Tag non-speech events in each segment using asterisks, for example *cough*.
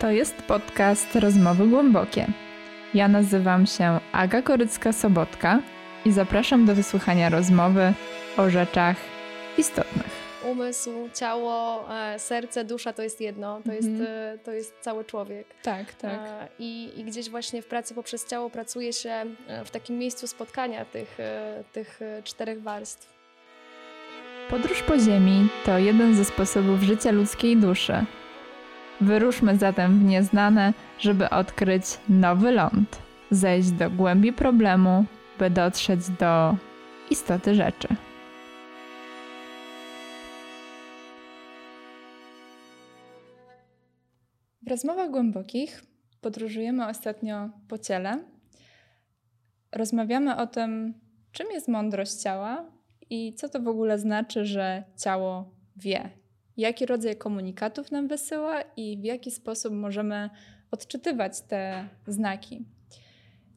To jest podcast Rozmowy Głębokie. Ja nazywam się Aga Korycka-Sobotka i zapraszam do wysłuchania rozmowy o rzeczach istotnych. Umysł, ciało, e, serce, dusza to jest jedno, to, jest, Mhm. e, to jest cały człowiek. Tak, E, I, I gdzieś właśnie w pracy poprzez ciało pracuje się e, w takim miejscu spotkania tych, tych czterech warstw. Podróż po Ziemi to jeden ze sposobów życia ludzkiej duszy. Wyruszmy zatem w nieznane, żeby odkryć nowy ląd, zejść do głębi problemu, by dotrzeć do istoty rzeczy. W rozmowach głębokich podróżujemy ostatnio po ciele. Rozmawiamy o tym, czym jest mądrość ciała i co to w ogóle znaczy, że ciało wie. Jaki rodzaj komunikatów nam wysyła i w jaki sposób możemy odczytywać te znaki.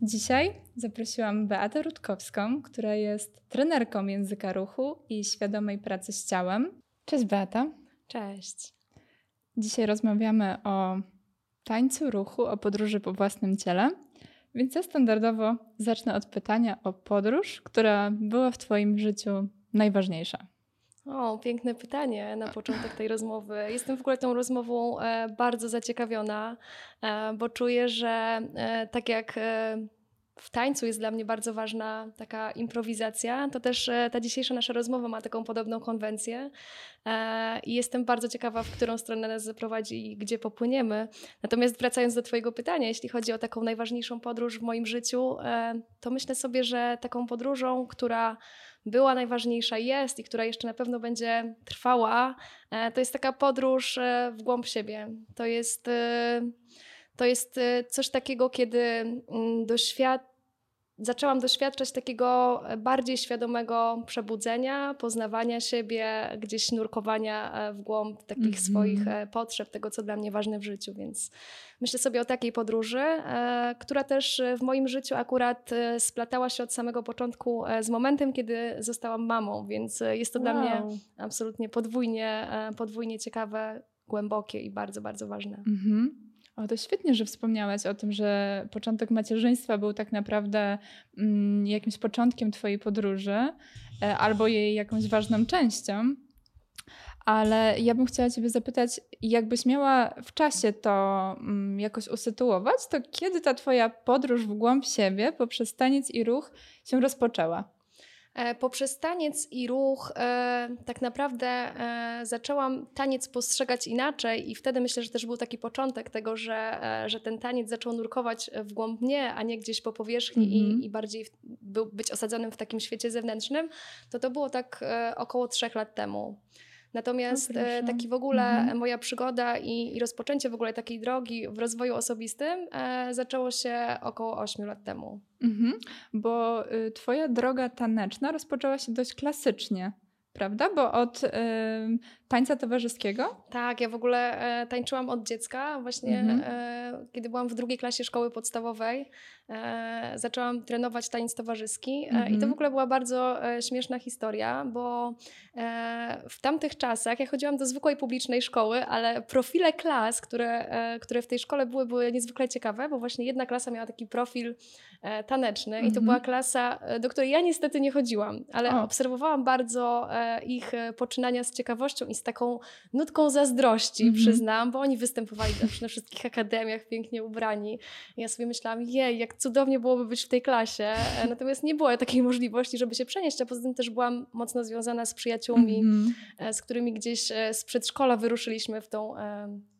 Dzisiaj zaprosiłam Beatę Rutkowską, która jest trenerką języka ruchu i świadomej pracy z ciałem. Cześć Beata. Cześć. Dzisiaj rozmawiamy o tańcu ruchu, o podróży po własnym ciele. Więc ja standardowo zacznę od pytania o podróż, która była w Twoim życiu najważniejsza. O, piękne pytanie na początek tej rozmowy. Jestem w ogóle tą rozmową e, bardzo zaciekawiona, e, bo czuję, że e, tak jak w tańcu jest dla mnie bardzo ważna taka improwizacja, to też ta dzisiejsza nasza rozmowa ma taką podobną konwencję. I jestem bardzo ciekawa, w którą stronę nas zaprowadzi i gdzie popłyniemy. Natomiast wracając do Twojego pytania, jeśli chodzi o taką najważniejszą podróż w moim życiu, to myślę sobie, że taką podróżą, która była najważniejsza, jest i która jeszcze na pewno będzie trwała, e, to jest taka podróż e, w głąb siebie. To jest, e, to jest coś takiego, kiedy mm, doświad zaczęłam doświadczać takiego bardziej świadomego przebudzenia, poznawania siebie, gdzieś nurkowania e, w głąb takich Mhm. swoich e, potrzeb, tego, co dla mnie ważne w życiu. Więc myślę sobie o takiej podróży, e, która też e, w moim życiu akurat e, splatała się od samego początku e, z momentem, kiedy zostałam mamą, więc e, jest to dla mnie Wow. absolutnie podwójnie, e, podwójnie ciekawe, głębokie i bardzo, bardzo ważne. Mhm. O, to świetnie, że wspomniałaś o tym, że początek macierzyństwa był tak naprawdę mm, jakimś początkiem Twojej podróży e, albo jej jakąś ważną częścią. Ale ja bym chciała Ciebie zapytać, jakbyś miała w czasie to mm, jakoś usytuować, to kiedy ta Twoja podróż w głąb siebie poprzez taniec i ruch się rozpoczęła? E, Poprzez taniec i ruch e, tak naprawdę e, zaczęłam taniec postrzegać inaczej i wtedy myślę, że też był taki początek tego, że, że ten taniec zaczął nurkować w głąb mnie, a nie gdzieś po powierzchni Mhm. i, i bardziej był, być osadzonym w takim świecie zewnętrznym, to to było tak około trzech lat temu. Natomiast O, proszę. e, taki w ogóle Mhm. moja przygoda i, i rozpoczęcie w ogóle takiej drogi w rozwoju osobistym e, zaczęło się około ośmiu lat temu. Mhm, bo y, twoja droga taneczna rozpoczęła się dość klasycznie, prawda? Bo od y, tańca towarzyskiego. Tak, ja w ogóle e, tańczyłam od dziecka. Właśnie Mhm. e, kiedy byłam w drugiej klasie szkoły podstawowej, e, zaczęłam trenować taniec towarzyski. E, I to Mhm. w ogóle była bardzo e, śmieszna historia, bo e, w tamtych czasach ja chodziłam do zwykłej publicznej szkoły, ale profile klas, które, które w tej szkole były, były niezwykle ciekawe, bo właśnie jedna klasa miała taki profil taneczny i to Mhm. była klasa, do której ja niestety nie chodziłam, ale O. obserwowałam bardzo ich poczynania z ciekawością i z taką nutką zazdrości, Mhm. przyznam, bo oni występowali na, na wszystkich akademiach pięknie ubrani. Ja sobie myślałam, jej, jak cudownie byłoby być w tej klasie. E, Natomiast nie było takiej możliwości, żeby się przenieść, a poza tym też byłam mocno związana z przyjaciółmi, Mhm. e, z którymi gdzieś e, z przedszkola wyruszyliśmy w tą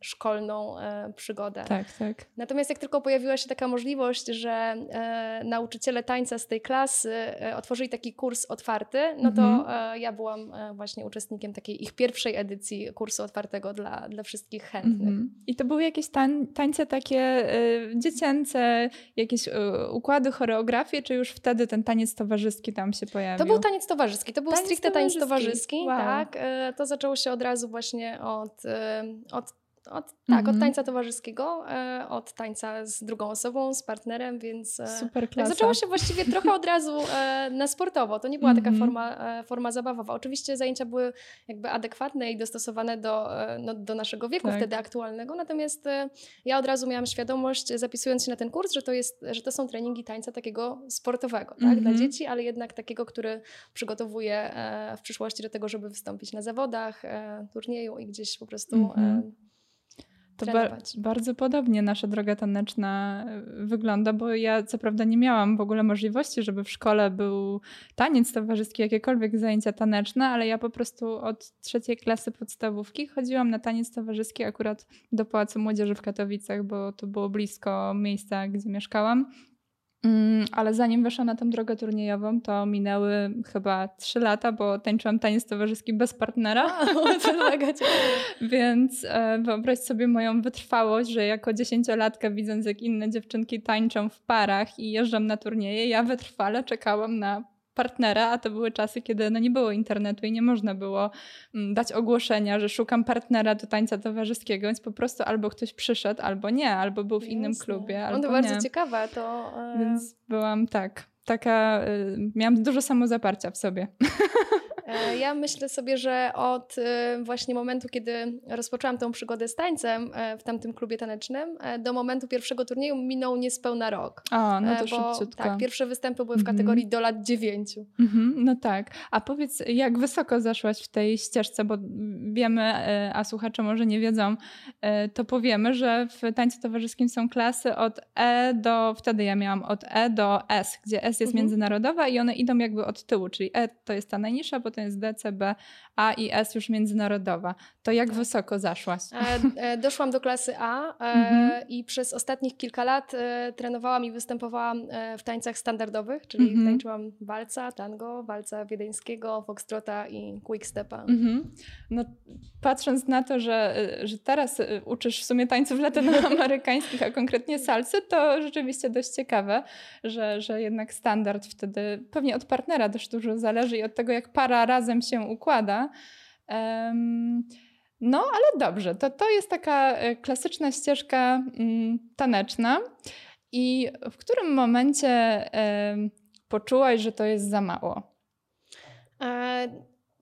szkolną e, przygodę. Tak, tak. Natomiast jak tylko pojawiła się taka możliwość, że e, nauczyciele tańca z tej klasy e, otworzyli taki kurs otwarty, no to Mhm. ja byłam właśnie uczestnikiem takiej ich pierwszej edycji kursu otwartego dla, dla wszystkich chętnych. Mhm. I to były jakieś tań, tańce takie dziecięce, jakieś układy, choreografie, czy już wtedy ten taniec towarzyski tam się pojawił? To był taniec towarzyski, to był Taniec stricte taniec towarzyski. towarzyski, Wow. tak. To zaczęło się od razu właśnie od, od od, tak, mhm. od tańca towarzyskiego, e, od tańca z drugą osobą, z partnerem, więc e, Super klasa. tak zaczęło się właściwie trochę od razu e, na sportowo. To nie była taka mhm. forma, forma zabawowa. Oczywiście zajęcia były jakby adekwatne i dostosowane do, no, do naszego wieku tak. wtedy aktualnego, natomiast ja od razu miałam świadomość, zapisując się na ten kurs, że to, jest, że to są treningi tańca takiego sportowego, tak, dla mhm. dzieci, ale jednak takiego, który przygotowuje w przyszłości do tego, żeby wystąpić na zawodach, turnieju i gdzieś po prostu mhm. To ba bardzo podobnie nasza droga taneczna e, wygląda, bo ja co prawda nie miałam w ogóle możliwości, żeby w szkole był taniec towarzyski, jakiekolwiek zajęcia taneczne, ale ja po prostu od trzeciej klasy podstawówki chodziłam na taniec towarzyski akurat do Pałacu Młodzieży w Katowicach, bo to było blisko miejsca, gdzie mieszkałam. Mm, ale zanim weszłam na tę drogę turniejową, to minęły chyba trzy lata, bo tańczyłam taniec towarzyski bez partnera. A, *laughs* Więc e, wyobraź sobie moją wytrwałość, że jako dziesięciolatkę widząc jak inne dziewczynki tańczą w parach i jeżdżą na turnieje, ja wytrwale czekałam na partnera, a to były czasy, kiedy no nie było internetu i nie można było mm, dać ogłoszenia, że szukam partnera do tańca towarzyskiego, więc po prostu albo ktoś przyszedł, albo nie, albo był w Jasne. innym klubie. Albo to bardzo ciekawe. To, e... Więc byłam tak, taka, y, miałam dużo samozaparcia w sobie. *laughs* E, ja myślę sobie, że od e, właśnie momentu, kiedy rozpoczęłam tą przygodę z tańcem e, w tamtym klubie tanecznym, do momentu pierwszego turnieju minął niespełna rok. O, no to bo, szybciutko. Tak, pierwsze występy były w mhm. kategorii do lat dziewięciu. Mhm, no tak. A powiedz, jak wysoko zaszłaś w tej ścieżce, bo wiemy, a słuchacze może nie wiedzą, to powiemy, że w tańcu towarzyskim są klasy od E do, wtedy ja miałam od E do S, gdzie S jest mhm. międzynarodowa i one idą jakby od tyłu, czyli E to jest ta najniższa, potem jest D, C, B, A i S już międzynarodowa. To jak tak. wysoko zaszłaś? E, e, doszłam do klasy A e, mhm. i przez ostatnich kilka lat trenowałam i występowałam w tańcach standardowych, czyli mhm. tańczyłam walca, tango, walca wiedeńskiego, foxtrota i quickstepa. Mhm. No, patrząc na to, że, że teraz uczysz w sumie tańców latynoamerykańskich, a konkretnie salsy, to rzeczywiście dość ciekawe, że, że jednak standard wtedy pewnie od partnera też dużo zależy i od tego, jak para razem się układa. No, ale dobrze, to, to jest taka e, klasyczna ścieżka mm, taneczna. I w którym momencie poczułaś, że to jest za mało? E,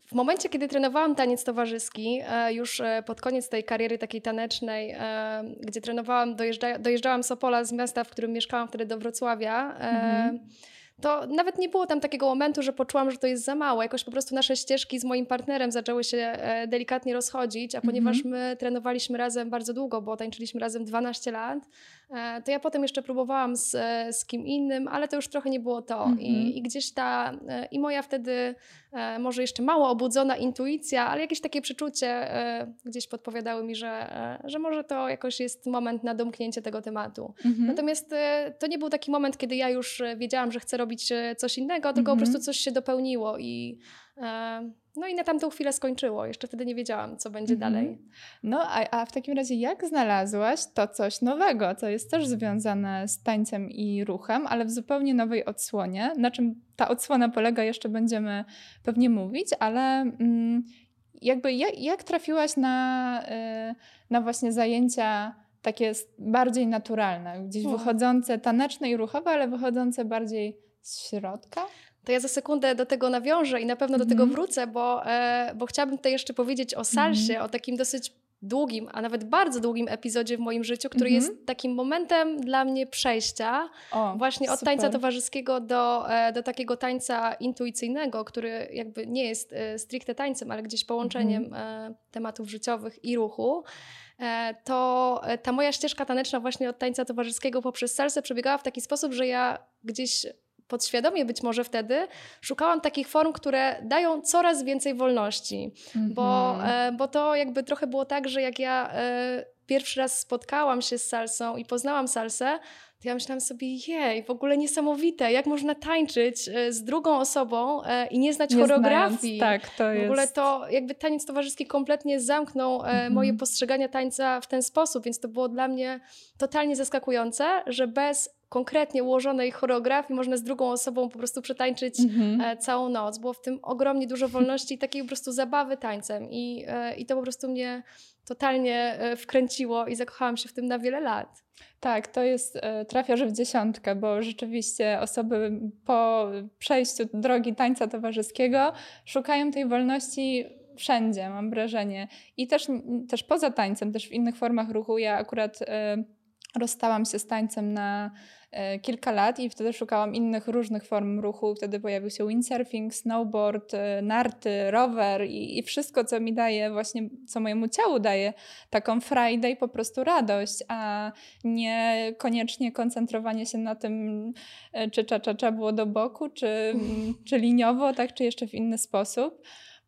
w momencie, kiedy trenowałam taniec towarzyski, e, już pod koniec tej kariery takiej tanecznej, gdzie trenowałam, dojeżdża, dojeżdżałam z Opola, z miasta, w którym mieszkałam wtedy do Wrocławia. Mhm to nawet nie było tam takiego momentu, że poczułam, że to jest za mało. Jakoś po prostu nasze ścieżki z moim partnerem zaczęły się e, delikatnie rozchodzić, a ponieważ mm -hmm. my trenowaliśmy razem bardzo długo, bo tańczyliśmy razem 12 lat, to ja potem jeszcze próbowałam z, e, z kim innym, ale to już trochę nie było to. Mm -hmm. I, mhm. I, gdzieś ta, i moja wtedy może jeszcze mało obudzona intuicja, ale jakieś takie przeczucie gdzieś podpowiadały mi, że, że może to jakoś jest moment na domknięcie tego tematu. Mm -hmm. Natomiast to nie był taki moment, kiedy ja już wiedziałam, że chcę robić e, coś innego, tylko mm -hmm. po mhm. prostu coś się dopełniło i e, no i na tamtą chwilę skończyło. Jeszcze wtedy nie wiedziałam, co będzie -hmm. dalej. No a, a w takim razie jak znalazłaś to coś nowego, co jest też związane z tańcem i ruchem, ale w zupełnie nowej odsłonie? Na czym ta odsłona polega, jeszcze będziemy pewnie mówić, ale mm, jakby jak, jak trafiłaś na, y, na właśnie zajęcia takie bardziej naturalne, gdzieś wychodzące taneczne i ruchowe, ale wychodzące bardziej z środka? To ja za sekundę do tego nawiążę i na pewno do tego mhm. wrócę, bo, e, bo chciałabym tutaj jeszcze powiedzieć o salsie, mm. o takim dosyć długim, a nawet bardzo długim epizodzie w moim życiu, który mm -hmm. jest takim momentem dla mnie przejścia o, właśnie od super. tańca towarzyskiego do, e, do takiego tańca intuicyjnego, który jakby nie jest e, stricte tańcem, ale gdzieś połączeniem mm -hmm. tematów życiowych i ruchu to ta moja ścieżka taneczna właśnie od tańca towarzyskiego poprzez salsę przebiegała w taki sposób, że ja gdzieś podświadomie być może wtedy szukałam takich form, które dają coraz więcej wolności, mm -hmm. bo, mhm. e, bo to jakby trochę było tak, że jak ja e, pierwszy raz spotkałam się z salsą i poznałam salsę, to ja myślałam sobie, jej, w ogóle niesamowite, jak można tańczyć e, z drugą osobą e, i nie znać nie choreografii. Znając, tak, to jest. W ogóle to jakby taniec towarzyski kompletnie zamknął mhm. moje postrzegania tańca w ten sposób, więc to było dla mnie totalnie zaskakujące, że bez konkretnie ułożonej choreografii można z drugą osobą po prostu przetańczyć mhm. całą noc. Było w tym ogromnie dużo wolności i takiej po prostu zabawy tańcem i, i to po prostu mnie totalnie wkręciło i zakochałam się w tym na wiele lat. Tak, to jest, e, trafiasz w dziesiątkę, bo rzeczywiście osoby po przejściu drogi tańca towarzyskiego szukają tej wolności wszędzie, mam wrażenie. I też, też poza tańcem, też w innych formach ruchu. Ja akurat y, rozstałam się z tańcem na E, kilka lat i wtedy szukałam innych różnych form ruchu. Wtedy pojawił się windsurfing, snowboard, e, narty, rower i, i wszystko, co mi daje, właśnie co mojemu ciału daje taką frajdę i po prostu radość, a nie koniecznie koncentrowanie się na tym, e, czy cza, cza, cza było do boku, czy, czy liniowo, tak, czy jeszcze w inny sposób.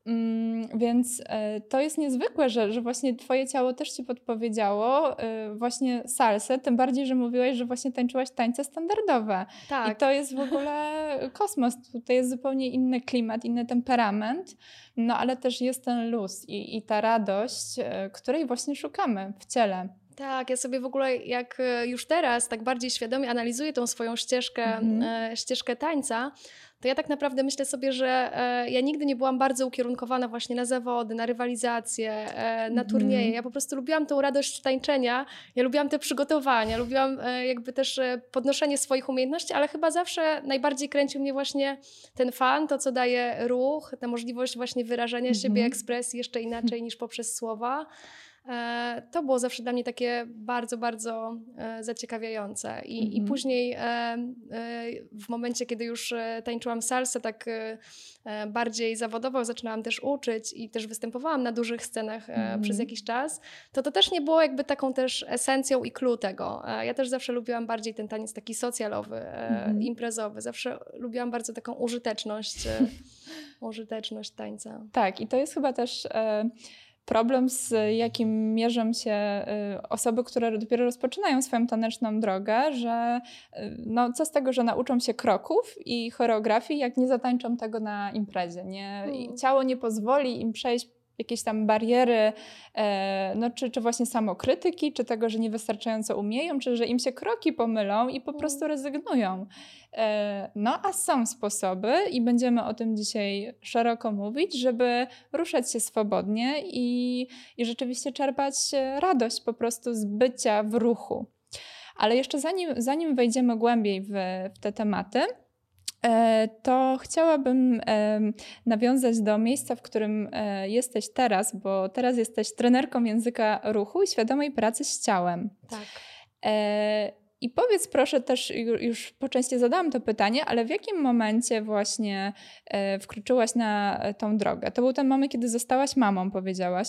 Mm, więc e, to jest niezwykłe, że, że właśnie twoje ciało też ci podpowiedziało e, właśnie salsę, tym bardziej, że mówiłaś, że właśnie tańczyłaś tańce standardowe. Tak. I to jest w ogóle *laughs* kosmos. Tutaj jest zupełnie inny klimat, inny temperament, no ale też jest ten luz i, i ta radość, e, której właśnie szukamy w ciele. Tak, ja sobie w ogóle jak już teraz tak bardziej świadomie analizuję tą swoją ścieżkę, mhm. ścieżkę tańca, to ja tak naprawdę myślę sobie, że e, ja nigdy nie byłam bardzo ukierunkowana właśnie na zawody, na rywalizację, e, na turnieje. Mhm. Ja po prostu lubiłam tą radość tańczenia, ja lubiłam te przygotowania, lubiłam e, jakby też podnoszenie swoich umiejętności, ale chyba zawsze najbardziej kręcił mnie właśnie ten fan, to co daje ruch, ta możliwość właśnie wyrażania siebie, mhm. ekspresji jeszcze inaczej niż poprzez słowa. E, to było zawsze dla mnie takie bardzo, bardzo e, zaciekawiające. I, mm -hmm. i mhm. później e, w momencie, kiedy już tańczyłam salsę tak bardziej zawodowo, zaczynałam też uczyć i też występowałam na dużych scenach mm -hmm. przez jakiś czas, to to też nie było jakby taką też esencją i clue tego. Ja też zawsze lubiłam bardziej ten taniec taki socjalowy, mm -hmm. imprezowy. Zawsze lubiłam bardzo taką użyteczność, *laughs* użyteczność tańca. Tak, i to jest chyba też problem, z jakim mierzą się y, osoby, które dopiero rozpoczynają swoją taneczną drogę, że y, no, co z tego, że nauczą się kroków i choreografii, jak nie zatańczą tego na imprezie. Nie? Hmm. Ciało nie pozwoli im przejść jakieś tam bariery, e, no, czy, czy właśnie samokrytyki, czy tego, że niewystarczająco umieją, czy że im się kroki pomylą i po mm. prostu rezygnują. E, no a są sposoby i będziemy o tym dzisiaj szeroko mówić, żeby ruszać się swobodnie i, i rzeczywiście czerpać radość po prostu z bycia w ruchu. Ale jeszcze zanim, zanim wejdziemy głębiej w, w te tematy, E, to chciałabym nawiązać do miejsca, w którym e, jesteś teraz, bo teraz jesteś trenerką języka ruchu i świadomej pracy z ciałem. Tak. E, I powiedz proszę też, już po części zadałam to pytanie, ale w jakim momencie właśnie wkroczyłaś na tą drogę? To był ten moment, kiedy zostałaś mamą, powiedziałaś.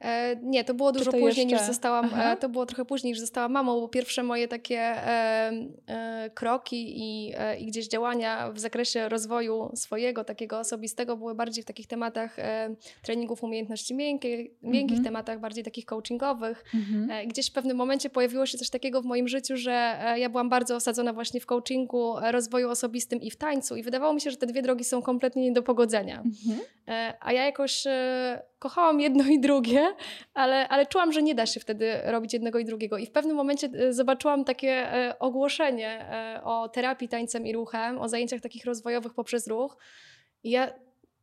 E, nie, to było dużo to później jeszcze... niż zostałam, e, to było trochę później niż zostałam mamą, bo pierwsze moje takie e, kroki i, i, gdzieś działania w zakresie rozwoju swojego, takiego osobistego były bardziej w takich tematach treningów umiejętności miękkich, miękkich mhm. tematach bardziej takich coachingowych. Mhm. gdzieś w pewnym momencie pojawiło się coś takiego w moim życiu, że ja byłam bardzo osadzona właśnie w coachingu, rozwoju osobistym i w tańcu i wydawało mi się, że te dwie drogi są kompletnie nie do pogodzenia. Mhm. A ja jakoś kochałam jedno i drugie, ale, ale czułam, że nie da się wtedy robić jednego i drugiego. I w pewnym momencie e, zobaczyłam takie e, ogłoszenie e, o terapii tańcem i ruchem, o zajęciach takich rozwojowych poprzez ruch. I ja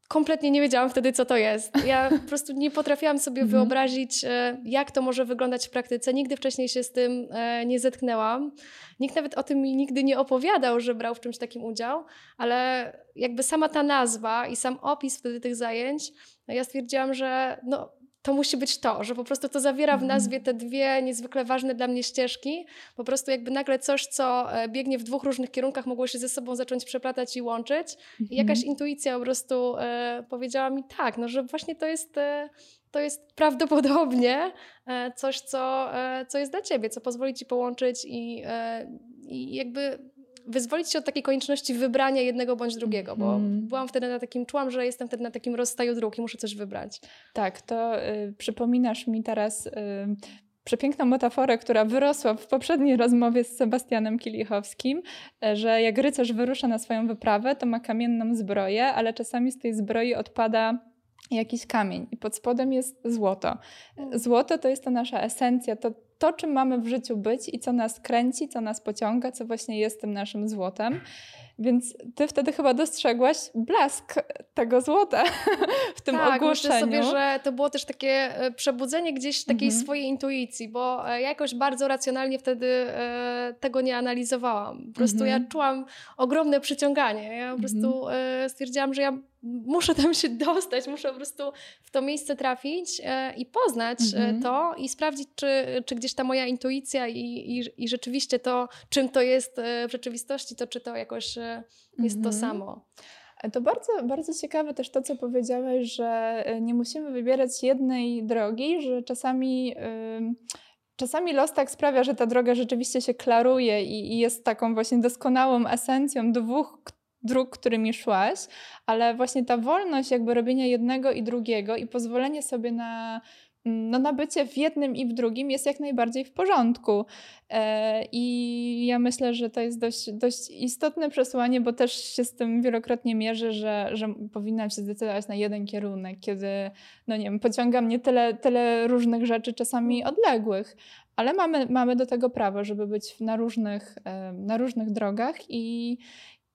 kompletnie nie wiedziałam wtedy, co to jest. Ja *laughs* po prostu nie potrafiłam sobie mhm. wyobrazić, jak to może wyglądać w praktyce. Nigdy wcześniej się z tym nie zetknęłam. Nikt nawet o tym mi nigdy nie opowiadał, że brał w czymś takim udział, ale jakby sama ta nazwa i sam opis wtedy tych zajęć, ja stwierdziłam, że no, to musi być to, że po prostu to zawiera w mhm. nazwie te dwie niezwykle ważne dla mnie ścieżki. Po prostu jakby nagle coś, co e, biegnie w dwóch różnych kierunkach, mogło się ze sobą zacząć przeplatać i łączyć. I mhm. jakaś intuicja po prostu e, powiedziała mi tak, no że właśnie to jest, e, to jest prawdopodobnie coś, co, co jest dla ciebie, co pozwoli ci połączyć i, i jakby wyzwolić się od takiej konieczności wybrania jednego bądź drugiego, bo mm. byłam wtedy na takim, czułam, że jestem wtedy na takim rozstaju dróg i muszę coś wybrać. Tak, to y, przypominasz mi teraz y, przepiękną metaforę, która wyrosła w poprzedniej rozmowie z Sebastianem Kilichowskim, e, że jak rycerz wyrusza na swoją wyprawę, to ma kamienną zbroję, ale czasami z tej zbroi odpada jakiś kamień i pod spodem jest złoto. Mm. Złoto to jest ta nasza esencja, to, to czym mamy w życiu być i co nas kręci, co nas pociąga, co właśnie jest tym naszym złotem. Więc ty wtedy chyba dostrzegłaś blask tego złota w tym tak, ogłoszeniu. myślę sobie, że to było też takie e, przebudzenie gdzieś takiej mhm. swojej intuicji, bo e, jakoś bardzo racjonalnie wtedy e, tego nie analizowałam. Po prostu mhm. ja czułam ogromne przyciąganie. Ja po prostu mhm. stwierdziłam, że ja muszę tam się *laughs* dostać, muszę po prostu w to miejsce trafić i poznać mhm. to i sprawdzić, czy, czy gdzieś ta moja intuicja i, i, i rzeczywiście to, czym to jest w rzeczywistości, to czy to jakoś jest mhm. to samo. To bardzo, bardzo ciekawe też to, co powiedziałeś, że nie musimy wybierać jednej drogi, że czasami. Yy czasami los tak sprawia, że ta droga rzeczywiście się klaruje i, i, jest taką właśnie doskonałą esencją dwóch dróg, którymi szłaś, ale właśnie ta wolność jakby robienia jednego i drugiego i pozwolenie sobie na no, na bycie w jednym i w drugim jest jak najbardziej w porządku. E, I ja myślę, że to jest dość, dość istotne przesłanie, bo też się z tym wielokrotnie mierzę, że, że powinnam się zdecydować na jeden kierunek, kiedy, no nie wiem, pociąga mnie tyle, tyle różnych rzeczy, czasami odległych, ale mamy, mamy do tego prawo, żeby być na różnych, e, na różnych drogach i,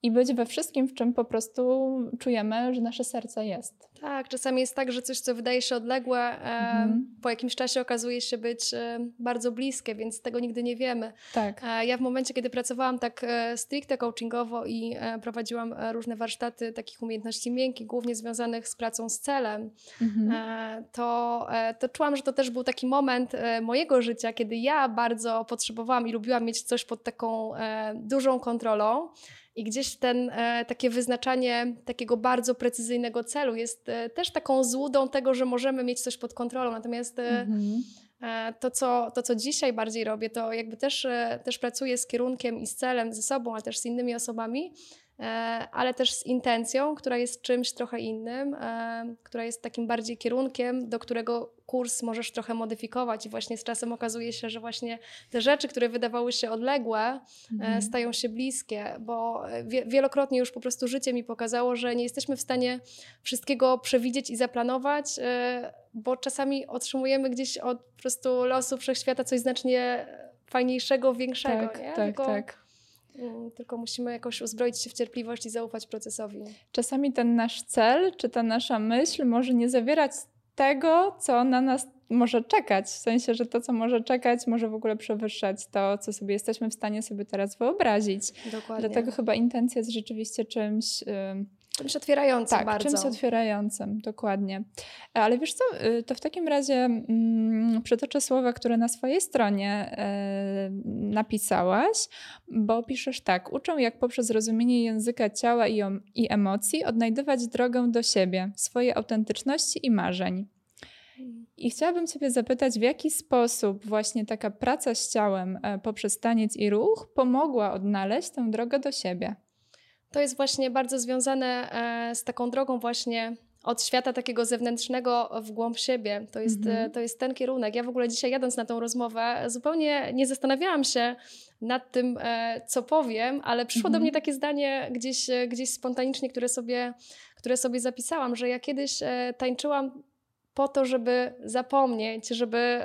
i być we wszystkim, w czym po prostu czujemy, że nasze serce jest. Tak, czasami jest tak, że coś, co wydaje się odległe, mhm. po jakimś czasie okazuje się być e, bardzo bliskie, więc tego nigdy nie wiemy. Tak. E, ja w momencie, kiedy pracowałam tak e, stricte coachingowo i prowadziłam różne warsztaty takich umiejętności miękkich, głównie związanych z pracą z celem, mhm. to, to czułam, że to też był taki moment mojego życia, kiedy ja bardzo potrzebowałam i lubiłam mieć coś pod taką dużą kontrolą. I gdzieś ten e, takie wyznaczanie takiego bardzo precyzyjnego celu jest e, też taką złudą tego, że możemy mieć coś pod kontrolą. Natomiast e, mhm. to, co, to, co dzisiaj bardziej robię, to jakby też, też pracuję z kierunkiem i z celem ze sobą, ale też z innymi osobami, ale też z intencją, która jest czymś trochę innym, e, która jest takim bardziej kierunkiem, do którego kurs możesz trochę modyfikować i właśnie z czasem okazuje się, że właśnie te rzeczy, które wydawały się odległe, e, mhm. stają się bliskie, bo wielokrotnie już po prostu życie mi pokazało, że nie jesteśmy w stanie wszystkiego przewidzieć i zaplanować, bo czasami otrzymujemy gdzieś od po prostu losu wszechświata coś znacznie fajniejszego, większego. Tak, nie? tak, Tylko tak tylko musimy jakoś uzbroić się w cierpliwość i zaufać procesowi. Czasami ten nasz cel, czy ta nasza myśl może nie zawierać tego, co na nas może czekać. W sensie, że to, co może czekać, może w ogóle przewyższać to, co sobie jesteśmy w stanie sobie teraz wyobrazić. Dokładnie. Dlatego chyba intencja jest rzeczywiście czymś. Yy, Czymś otwierającym tak, bardzo. czymś otwierającym, dokładnie. Ale wiesz co, y, to w takim razie mm, przytoczę słowa, które na swojej stronie y, napisałaś, bo piszesz tak. Uczą jak poprzez rozumienie języka ciała i, i emocji odnajdywać drogę do siebie, swojej autentyczności i marzeń. I chciałabym Ciebie zapytać, w jaki sposób właśnie taka praca z ciałem e, poprzez taniec i ruch pomogła odnaleźć tę drogę do siebie? To jest właśnie bardzo związane e, z taką drogą właśnie od świata takiego zewnętrznego w głąb siebie. To jest, mm-hmm. to jest ten kierunek. Ja w ogóle dzisiaj jadąc na tą rozmowę zupełnie nie zastanawiałam się nad tym, e, co powiem, ale przyszło mm-hmm. do mhm. mnie takie zdanie gdzieś, gdzieś spontanicznie, które sobie, które sobie zapisałam, że ja kiedyś tańczyłam po to, żeby zapomnieć, żeby,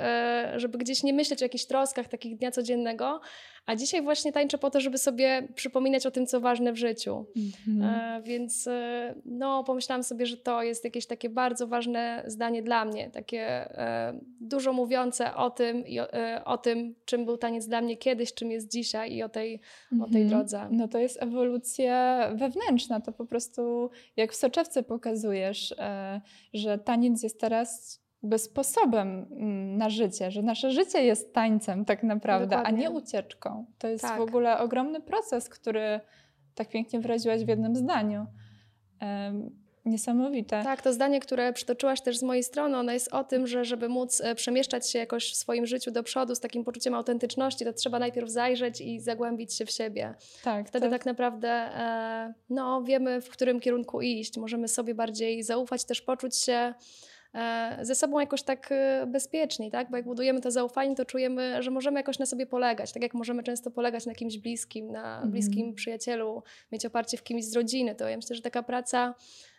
żeby gdzieś nie myśleć o jakichś troskach takich dnia codziennego, a dzisiaj właśnie tańczę po to, żeby sobie przypominać o tym, co ważne w życiu. Mm-hmm. E, więc e, no, pomyślałam sobie, że to jest jakieś takie bardzo ważne zdanie dla mnie, takie e, dużo mówiące o tym, o, tym, czym był taniec dla mnie kiedyś, czym jest dzisiaj i o tej, mm-hmm. o tej mhm. drodze. No to jest ewolucja wewnętrzna, to po prostu jak w soczewce pokazujesz, że taniec jest teraz jakby sposobem mm, na życie, że nasze życie jest tańcem tak naprawdę, Dokładnie. a nie ucieczką. To jest tak. w ogóle ogromny proces, który tak pięknie wyraziłaś w jednym zdaniu. Um, niesamowite. Tak, to zdanie, które przytoczyłaś też z mojej strony, ono jest o tym, że żeby móc e, przemieszczać się jakoś w swoim życiu do przodu z takim poczuciem autentyczności, to trzeba najpierw zajrzeć i zagłębić się w siebie. Tak. Wtedy tak, tak naprawdę e, no, wiemy, w którym kierunku iść. Możemy sobie bardziej zaufać, też poczuć się ze sobą jakoś tak e, bezpieczni, tak? Bo jak budujemy to zaufanie, to czujemy, że możemy jakoś na sobie polegać, tak jak możemy często polegać na kimś bliskim, na mhm. bliskim przyjacielu, mieć oparcie w kimś z rodziny, to ja myślę, że taka praca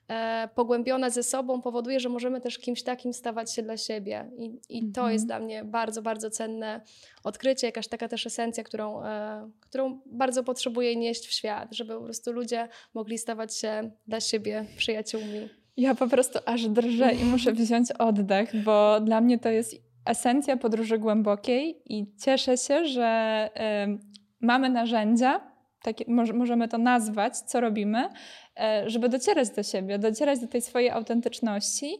e, pogłębiona ze sobą powoduje, że możemy też kimś takim stawać się dla siebie. I, i to mhm. jest dla mnie bardzo, bardzo cenne odkrycie, jakaś taka też esencja, którą, e, którą bardzo potrzebuję nieść w świat, żeby po prostu ludzie mogli stawać się dla siebie przyjaciółmi. Ja po prostu aż drżę i muszę wziąć oddech, bo dla mnie to jest esencja podróży głębokiej i cieszę się, że y, mamy narzędzia, takie, możemy to nazwać, co robimy, e, żeby docierać do siebie, docierać do tej swojej autentyczności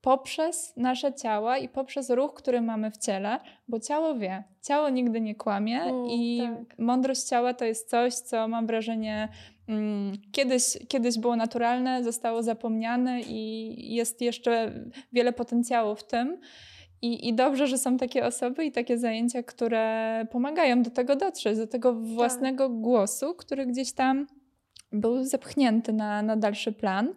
poprzez nasze ciała i poprzez ruch, który mamy w ciele, bo ciało wie, ciało nigdy nie kłamie mm, i tak. mądrość ciała to jest coś, co mam wrażenie mm, kiedyś, kiedyś było naturalne, zostało zapomniane i jest jeszcze wiele potencjału w tym. I, I dobrze, że są takie osoby i takie zajęcia, które pomagają do tego dotrzeć, do tego własnego tak. głosu, który gdzieś tam był zepchnięty na, na dalszy plan.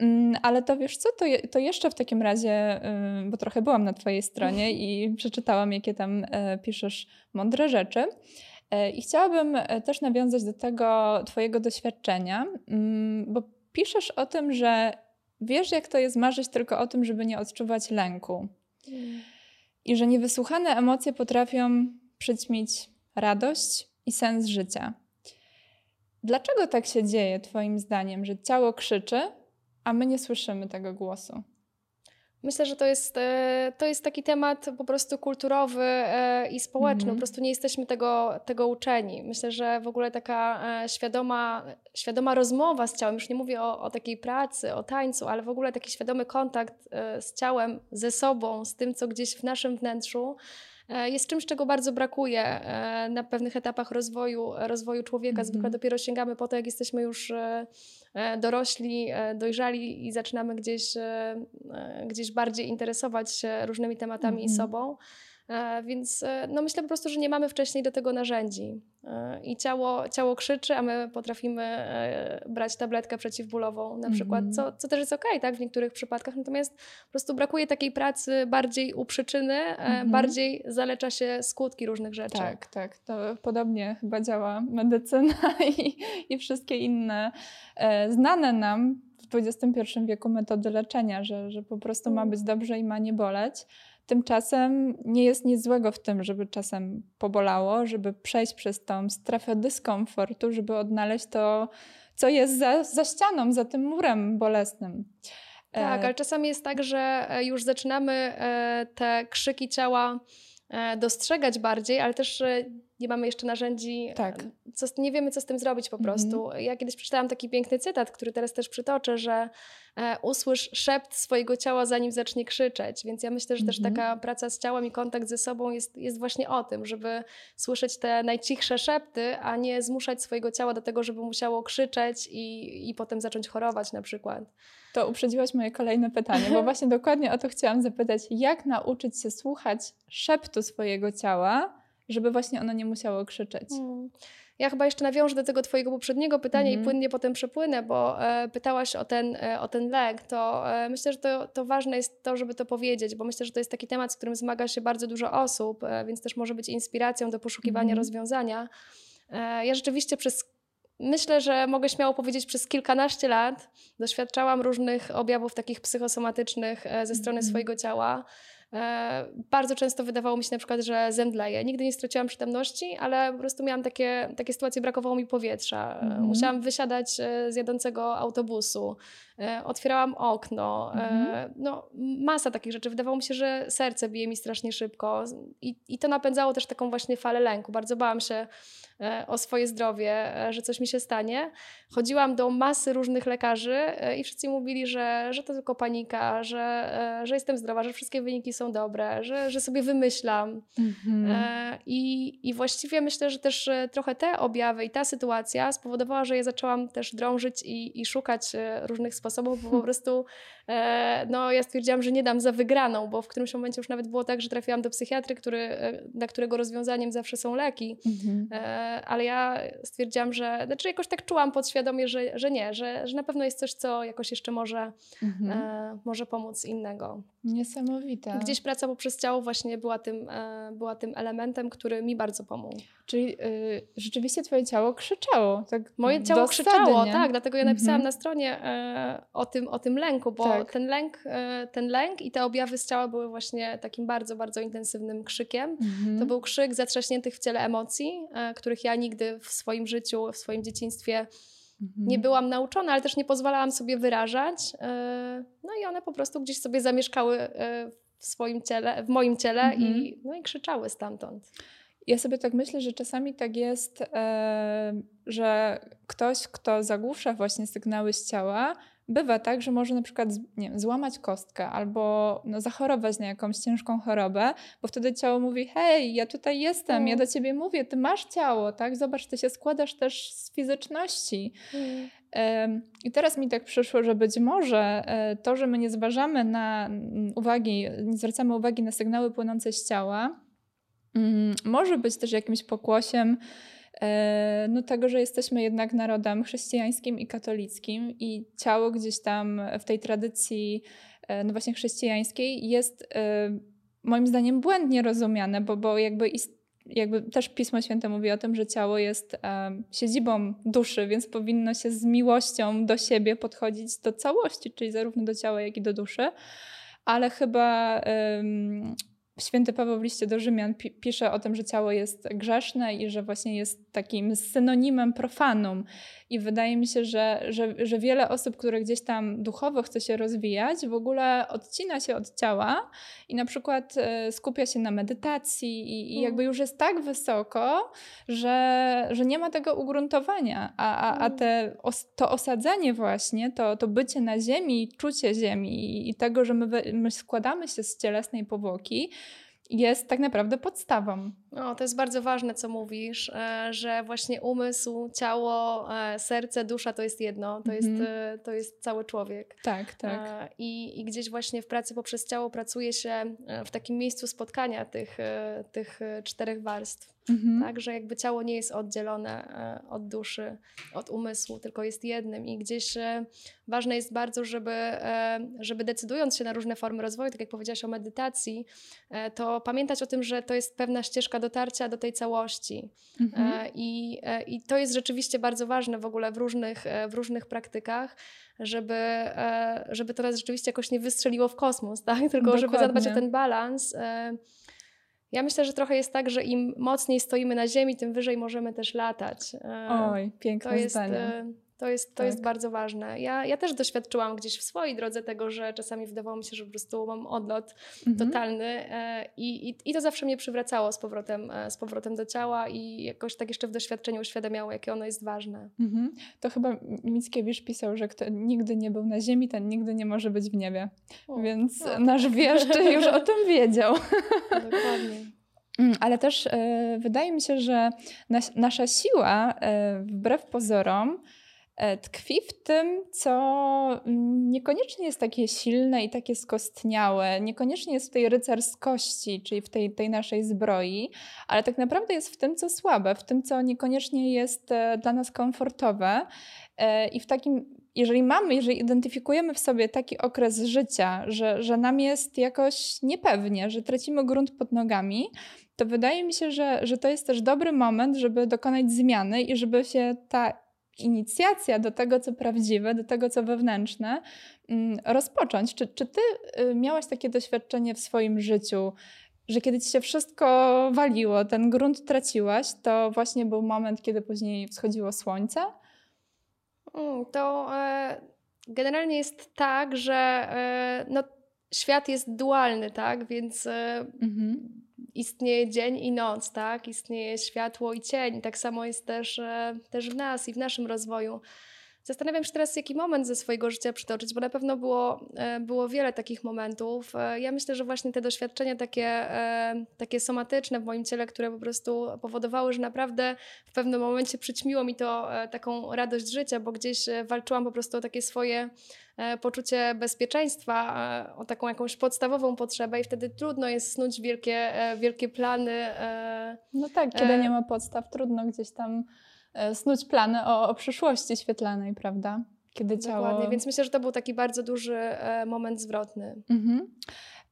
Mm, ale to wiesz co, to, to jeszcze w takim razie, bo trochę byłam na Twojej stronie *laughs* i przeczytałam, jakie tam e, piszesz mądre rzeczy. E, I chciałabym e, też nawiązać do tego Twojego doświadczenia, mm, bo piszesz o tym, że wiesz, jak to jest marzyć tylko o tym, żeby nie odczuwać lęku. I że niewysłuchane emocje potrafią przyćmić radość i sens życia. Dlaczego tak się dzieje, Twoim zdaniem, że ciało krzyczy, a my nie słyszymy tego głosu? Myślę, że to jest, e, to jest taki temat po prostu kulturowy e, i społeczny. Mm -hmm. Po prostu nie jesteśmy tego, tego uczeni. Myślę, że w ogóle taka e, świadoma, świadoma rozmowa z ciałem, już nie mówię o, o takiej pracy, o tańcu, ale w ogóle taki świadomy kontakt z ciałem, ze sobą, z tym, co gdzieś w naszym wnętrzu jest czymś, czego bardzo brakuje na pewnych etapach rozwoju, rozwoju człowieka. Mm -hmm. Zwykle dopiero sięgamy po to, jak jesteśmy już dorośli, e, dojrzali i zaczynamy gdzieś, e, gdzieś bardziej interesować się różnymi tematami i mhm. sobą. Więc no myślę po prostu, że nie mamy wcześniej do tego narzędzi. I ciało, ciało krzyczy, a my potrafimy brać tabletkę przeciwbólową na przykład, co, mhm. co też jest okej, okay, tak, w niektórych przypadkach. Natomiast po prostu brakuje takiej pracy bardziej u przyczyny, mhm. bardziej zalecza się skutki różnych rzeczy. Tak, tak. To podobnie chyba działa medycyna *laughs* i, i wszystkie inne znane nam w XXI wieku metody leczenia, że, że po prostu ma mm. być dobrze i ma nie boleć. Tymczasem nie jest nic złego w tym, żeby czasem pobolało, żeby przejść przez tą strefę dyskomfortu, żeby odnaleźć to, co jest za, za ścianą, za tym murem bolesnym. Tak, e, ale czasami jest tak, że e, już zaczynamy e, te krzyki ciała dostrzegać bardziej, ale też nie mamy jeszcze narzędzi, tak. co, nie wiemy, co z tym zrobić po mhm. prostu. Mm -hmm. Ja kiedyś przeczytałam taki piękny cytat, który teraz też przytoczę, że e, usłysz szept swojego ciała, zanim zacznie krzyczeć. Więc ja myślę, że mm -hmm. też mhm. taka praca z ciałem i kontakt ze sobą jest, jest właśnie o tym, żeby słyszeć te najcichsze szepty, a nie zmuszać swojego ciała do tego, żeby musiało krzyczeć i, i potem zacząć chorować na przykład. To uprzedziłaś moje kolejne pytanie, bo *laughs* właśnie dokładnie o to chciałam zapytać. Jak nauczyć się słuchać szeptu swojego ciała, żeby właśnie ono nie musiało krzyczeć. Hmm. Ja chyba jeszcze nawiążę do tego Twojego poprzedniego pytania mm i mhm. płynnie potem przepłynę, bo e, pytałaś o ten, e, o ten lęk. To e, myślę, że to, to ważne jest to, żeby to powiedzieć, bo myślę, że to jest taki temat, z którym zmaga się bardzo dużo osób, e, więc też może być inspiracją do poszukiwania mm rozwiązania. E, ja rzeczywiście przez Myślę, że mogę śmiało powiedzieć, przez kilkanaście lat doświadczałam różnych objawów takich psychosomatycznych e, ze strony mm swojego ciała. E, bardzo często wydawało mi się na przykład, że zemdleję. Nigdy nie straciłam przytomności, ale po prostu miałam takie, takie sytuacje, brakowało mi powietrza. Mm -hmm. Musiałam wysiadać e, z jadącego autobusu. Otwierałam okno. Mm -hmm. No, masa takich rzeczy. Wydawało mi się, że serce bije mi strasznie szybko. I, I to napędzało też taką właśnie falę lęku. Bardzo bałam się o swoje zdrowie, że coś mi się stanie. Chodziłam do masy różnych lekarzy i wszyscy mówili, że, że to tylko panika, że, że jestem zdrowa, że wszystkie wyniki są dobre, że, że sobie wymyślam. Mhm. E, I, I właściwie myślę, że też e, trochę te objawy i ta sytuacja spowodowała, że ja zaczęłam też drążyć i, i szukać e, różnych sposobów, bo po prostu no, ja stwierdziłam, że nie dam za wygraną, bo w którymś momencie już nawet było tak, że trafiłam do psychiatry, który, dla którego rozwiązaniem zawsze są leki, mhm. ale ja stwierdziłam, że, znaczy jakoś tak czułam podświadomie, że, że nie, że, że na pewno jest coś, co jakoś jeszcze może, mhm. może pomóc innego. Niesamowite. Gdzieś praca poprzez ciało właśnie była tym, była tym elementem, który mi bardzo pomógł. Czyli y, rzeczywiście twoje ciało krzyczało. Tak Moje ciało krzyczało, tak. Dlatego ja napisałam -hmm. na stronie e, o, tym, o tym lęku, bo tak. Ten, lęk, e, ten lęk i te objawy z ciała były właśnie takim bardzo, bardzo intensywnym krzykiem. -hmm. To był krzyk zatrzaśniętych w ciele emocji, e, których ja nigdy w swoim życiu, w swoim dzieciństwie mhm. nie byłam nauczona, ale też nie pozwalałam sobie wyrażać. E, no i one po prostu gdzieś sobie zamieszkały w swoim ciele, w moim ciele -hmm. i, mhm. no i krzyczały stamtąd. Ja sobie tak myślę, że czasami tak jest, że ktoś, kto zagłusza właśnie sygnały z ciała, bywa tak, że może na przykład nie wiem, złamać kostkę albo no, zachorować na jakąś ciężką chorobę, bo wtedy ciało mówi: Hej, ja tutaj jestem, mm. ja do ciebie mówię, ty masz ciało, tak? Zobacz, ty się składasz też z fizyczności. Mm. I teraz mi tak przyszło, że być może e, to, że my nie zważamy na uwagi, nie zwracamy uwagi na sygnały płynące z ciała, Mm, może być też jakimś pokłosiem no, tego, że jesteśmy jednak narodem chrześcijańskim i katolickim i ciało gdzieś tam w tej tradycji e, no właśnie chrześcijańskiej jest e, moim zdaniem błędnie rozumiane, bo, bo jakby, jakby też Pismo Święte mówi o tym, że ciało jest siedzibą duszy, więc powinno się z miłością do siebie podchodzić do całości, czyli zarówno do ciała, jak i do duszy. Ale chyba Święty Paweł w liście do Rzymian pisze o tym, że ciało jest grzeszne i że właśnie jest takim synonimem profanum. I wydaje mi się, że, że, że wiele osób, które gdzieś tam duchowo chce się rozwijać, w ogóle odcina się od ciała i na przykład e, skupia się na medytacji i, i jakby mm. już jest tak wysoko, że, że nie ma tego ugruntowania. A, a, a mm. te, to osadzenie właśnie, to, to bycie na ziemi, czucie ziemi i tego, że my, my składamy się z cielesnej powłoki, jest tak naprawdę podstawą. No, to jest bardzo ważne, co mówisz, e, że właśnie umysł, ciało, e, serce, dusza to jest jedno, to, jest, mhm. e, to jest cały człowiek. Tak, tak. I, I gdzieś właśnie w pracy poprzez ciało pracuje się w takim miejscu spotkania tych, tych czterech warstw. Mhm. Tak, że jakby ciało nie jest oddzielone od duszy, od umysłu, tylko jest jednym i gdzieś ważne jest bardzo, żeby, żeby decydując się na różne formy rozwoju, tak jak powiedziałaś o medytacji, to pamiętać o tym, że to jest pewna ścieżka dotarcia do tej całości. Mhm. E, I, e, I to jest rzeczywiście bardzo ważne w ogóle w różnych, e, w różnych praktykach, żeby, żeby to nas rzeczywiście jakoś nie wystrzeliło w kosmos, tak? *laughs* tylko Dokładnie. żeby zadbać o ten balans. Ja myślę, że trochę jest tak, że im mocniej stoimy na ziemi, tym wyżej możemy też latać. Oj, piękne to jest, zdanie. To jest, to tak. jest bardzo ważne. Ja, ja też doświadczyłam gdzieś w swojej drodze tego, że czasami wydawało mi się, że po prostu mam odlot mhm. totalny e, i, i, i, to zawsze mnie przywracało z powrotem, e, z powrotem do ciała i jakoś tak jeszcze w doświadczeniu uświadamiało, jakie ono jest ważne. Mhm. To chyba Mickiewicz pisał, że kto nigdy nie był na ziemi, ten nigdy nie może być w niebie. O, Więc o. nasz wieszczy już o tym wiedział. Dokładnie. Mm, ale też e, wydaje mi się, że nas, nasza siła, e, wbrew pozorom, tkwi w tym, co niekoniecznie jest takie silne i takie skostniałe, niekoniecznie jest w tej rycerskości, czyli w tej, tej naszej zbroi, ale tak naprawdę jest w tym, co słabe, w tym, co niekoniecznie jest e, dla nas komfortowe. E, I w takim, jeżeli mamy, jeżeli identyfikujemy w sobie taki okres życia, że, że nam jest jakoś niepewnie, że tracimy grunt pod nogami, to wydaje mi się, że, że to jest też dobry moment, żeby dokonać zmiany i żeby się ta inicjacja do tego, co prawdziwe, do tego, co wewnętrzne, mm, rozpocząć. Czy, czy ty y, miałaś takie doświadczenie w swoim życiu, że kiedy ci się wszystko waliło, ten grunt traciłaś, to właśnie był moment, kiedy później wschodziło słońce? Mm, to e, generalnie jest tak, że e, no, świat jest dualny, tak? Więc e, mhm istnieje dzień i noc, tak? Istnieje światło i cień. Tak samo jest też, e, też w nas i w naszym rozwoju. Zastanawiam się teraz, jaki moment ze swojego życia przytoczyć, bo na pewno było, e, było wiele takich momentów. E, ja myślę, że właśnie te doświadczenia takie, takie somatyczne w moim ciele, które po prostu powodowały, że naprawdę w pewnym momencie przyćmiło mi to taką radość życia, bo gdzieś walczyłam po prostu o takie swoje poczucie bezpieczeństwa, e, o taką jakąś podstawową potrzebę i wtedy trudno jest snuć wielkie, e, wielkie plany. No tak, kiedy nie ma podstaw, trudno gdzieś tam snuć plany o, o przyszłości świetlanej, prawda? Kiedy ciało... Dokładnie, więc myślę, że to był taki bardzo duży moment zwrotny. Mhm.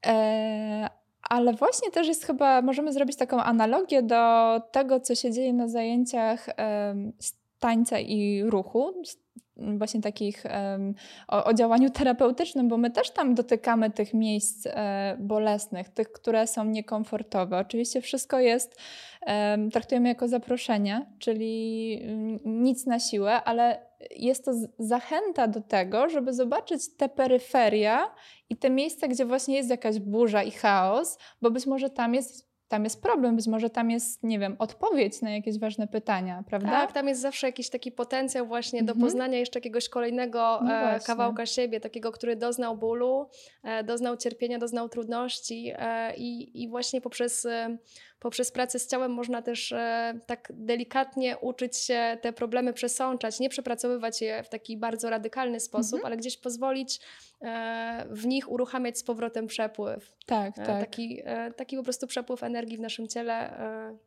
E, ale właśnie też jest chyba, możemy zrobić taką analogię do tego, co się dzieje na zajęciach e, tańca i ruchu, właśnie takich o, o, działaniu terapeutycznym, bo my też tam dotykamy tych miejsc e, bolesnych, tych, które są niekomfortowe. Oczywiście wszystko jest, traktujemy jako zaproszenie, czyli nic na siłę, ale jest to zachęta do tego, żeby zobaczyć te peryferia i te miejsca, gdzie właśnie jest jakaś burza i chaos, bo być może tam jest tam jest problem, być może tam jest, nie wiem, odpowiedź na jakieś ważne pytania, prawda? Tak, tam jest zawsze jakiś taki potencjał właśnie do mhm. poznania jeszcze jakiegoś kolejnego no e, kawałka siebie, takiego, który doznał bólu, e, doznał cierpienia, doznał trudności e, i, i właśnie poprzez e, poprzez pracę z ciałem można też e, tak delikatnie uczyć się te problemy przesączać, nie przepracowywać je w taki bardzo radykalny sposób, mhm. ale gdzieś pozwolić e, w nich uruchamiać z powrotem przepływ. Tak, e, tak. Taki, taki po prostu przepływ energii w naszym ciele,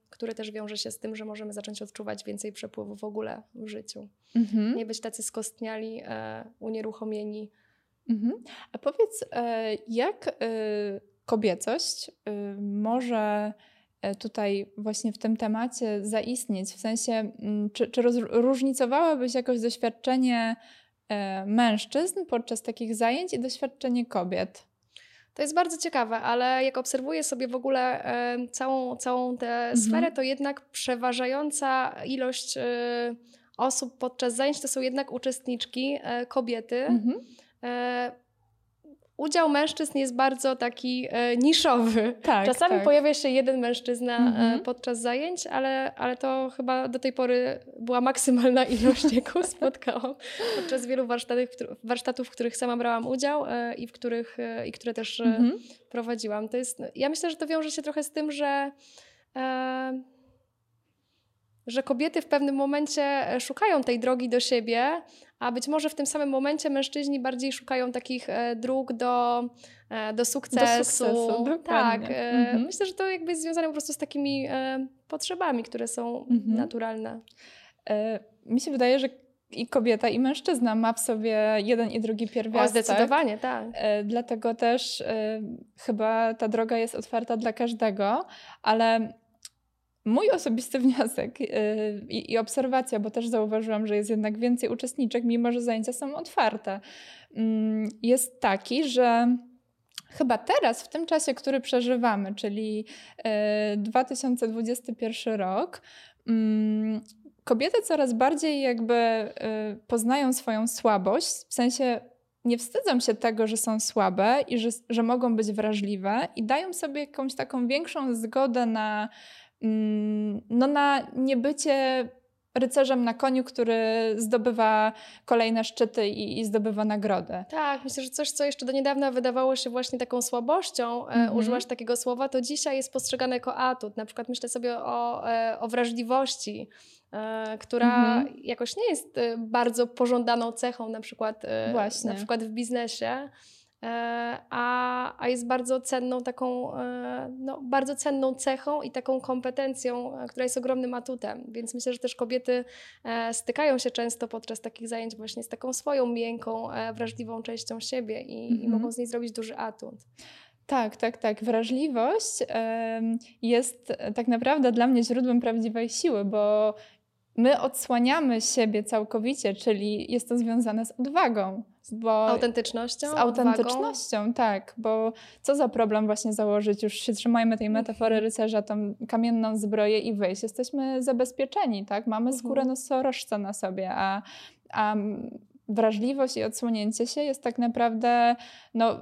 który też wiąże się z tym, że możemy zacząć odczuwać więcej przepływu w ogóle w życiu. Mhm. Nie być tacy skostniali, unieruchomieni. Mhm. A powiedz, jak kobiecość może tutaj właśnie w tym temacie zaistnieć? W sensie, mm, czy, czy różnicowałabyś jakoś doświadczenie e, mężczyzn podczas takich zajęć i doświadczenie kobiet? To jest bardzo ciekawe, ale jak obserwuję sobie w ogóle e, całą, całą tę mhm. sferę, to jednak przeważająca ilość osób podczas zajęć to są jednak uczestniczki, kobiety. Mhm udział mężczyzn jest bardzo taki e, niszowy. Tak, Czasami tak. pojawia się jeden mężczyzna e, mhm. podczas zajęć, ale, ale to chyba do tej pory była maksymalna *laughs* ilość, jaką spotkałam podczas wielu warsztatów, warsztatów w których sama brałam udział e, i w których, e, i które też e, mhm. prowadziłam. To jest, ja myślę, że to wiąże się trochę z tym, że e, że kobiety w pewnym momencie szukają tej drogi do siebie, a być może w tym samym momencie mężczyźni bardziej szukają takich e, dróg do, e, do sukcesu. Do sukcesu tak. E, mhm. Myślę, że to jakby jest związane po prostu z takimi potrzebami, które są mhm. naturalne. Mi się wydaje, że i kobieta, i mężczyzna ma w sobie jeden i drugi pierwiastek. O, zdecydowanie, tak. Dlatego też chyba ta droga jest otwarta dla każdego, ale Mój osobisty *laughs* wniosek yy, i obserwacja, bo też zauważyłam, że jest jednak więcej uczestniczek, mimo że zajęcia są otwarte, yy, jest taki, że chyba teraz, w tym czasie, który przeżywamy, czyli 2021 y, rok, mm, kobiety coraz bardziej jakby y, poznają swoją słabość, w sensie nie wstydzą się tego, że są słabe i że, że mogą być wrażliwe i dają sobie jakąś taką większą zgodę na Mm, no na niebycie rycerzem na koniu, który zdobywa kolejne szczyty i, i zdobywa nagrody. Tak, myślę, że coś, co jeszcze do niedawna wydawało się właśnie taką słabością, mm -hmm. używasz takiego słowa, to dzisiaj jest postrzegane jako atut. Na przykład myślę sobie o, e, o wrażliwości, e, która mm -hmm. jakoś nie jest bardzo pożądaną cechą na przykład, Właśnie. na przykład w biznesie. E, a, a jest bardzo cenną taką, e, no, bardzo cenną cechą i taką kompetencją, e, która jest ogromnym atutem. Więc myślę, że też kobiety stykają się często podczas takich zajęć właśnie z taką swoją miękką, wrażliwą częścią siebie i, mhm. i mogą z niej zrobić duży atut. Tak, tak, tak. Wrażliwość jest tak naprawdę dla mnie źródłem prawdziwej siły, bo my odsłaniamy siebie całkowicie, czyli jest to związane z odwagą. Bo autentycznością? Z autentycznością, odwagą? tak. Bo co za problem właśnie założyć, już się trzymajmy tej metafory mhm. rycerza, tą kamienną zbroję i wyjść. Jesteśmy zabezpieczeni, tak? Mamy mhm. skórę nosorożca na sobie, a, a wrażliwość i odsłonięcie się jest tak naprawdę no,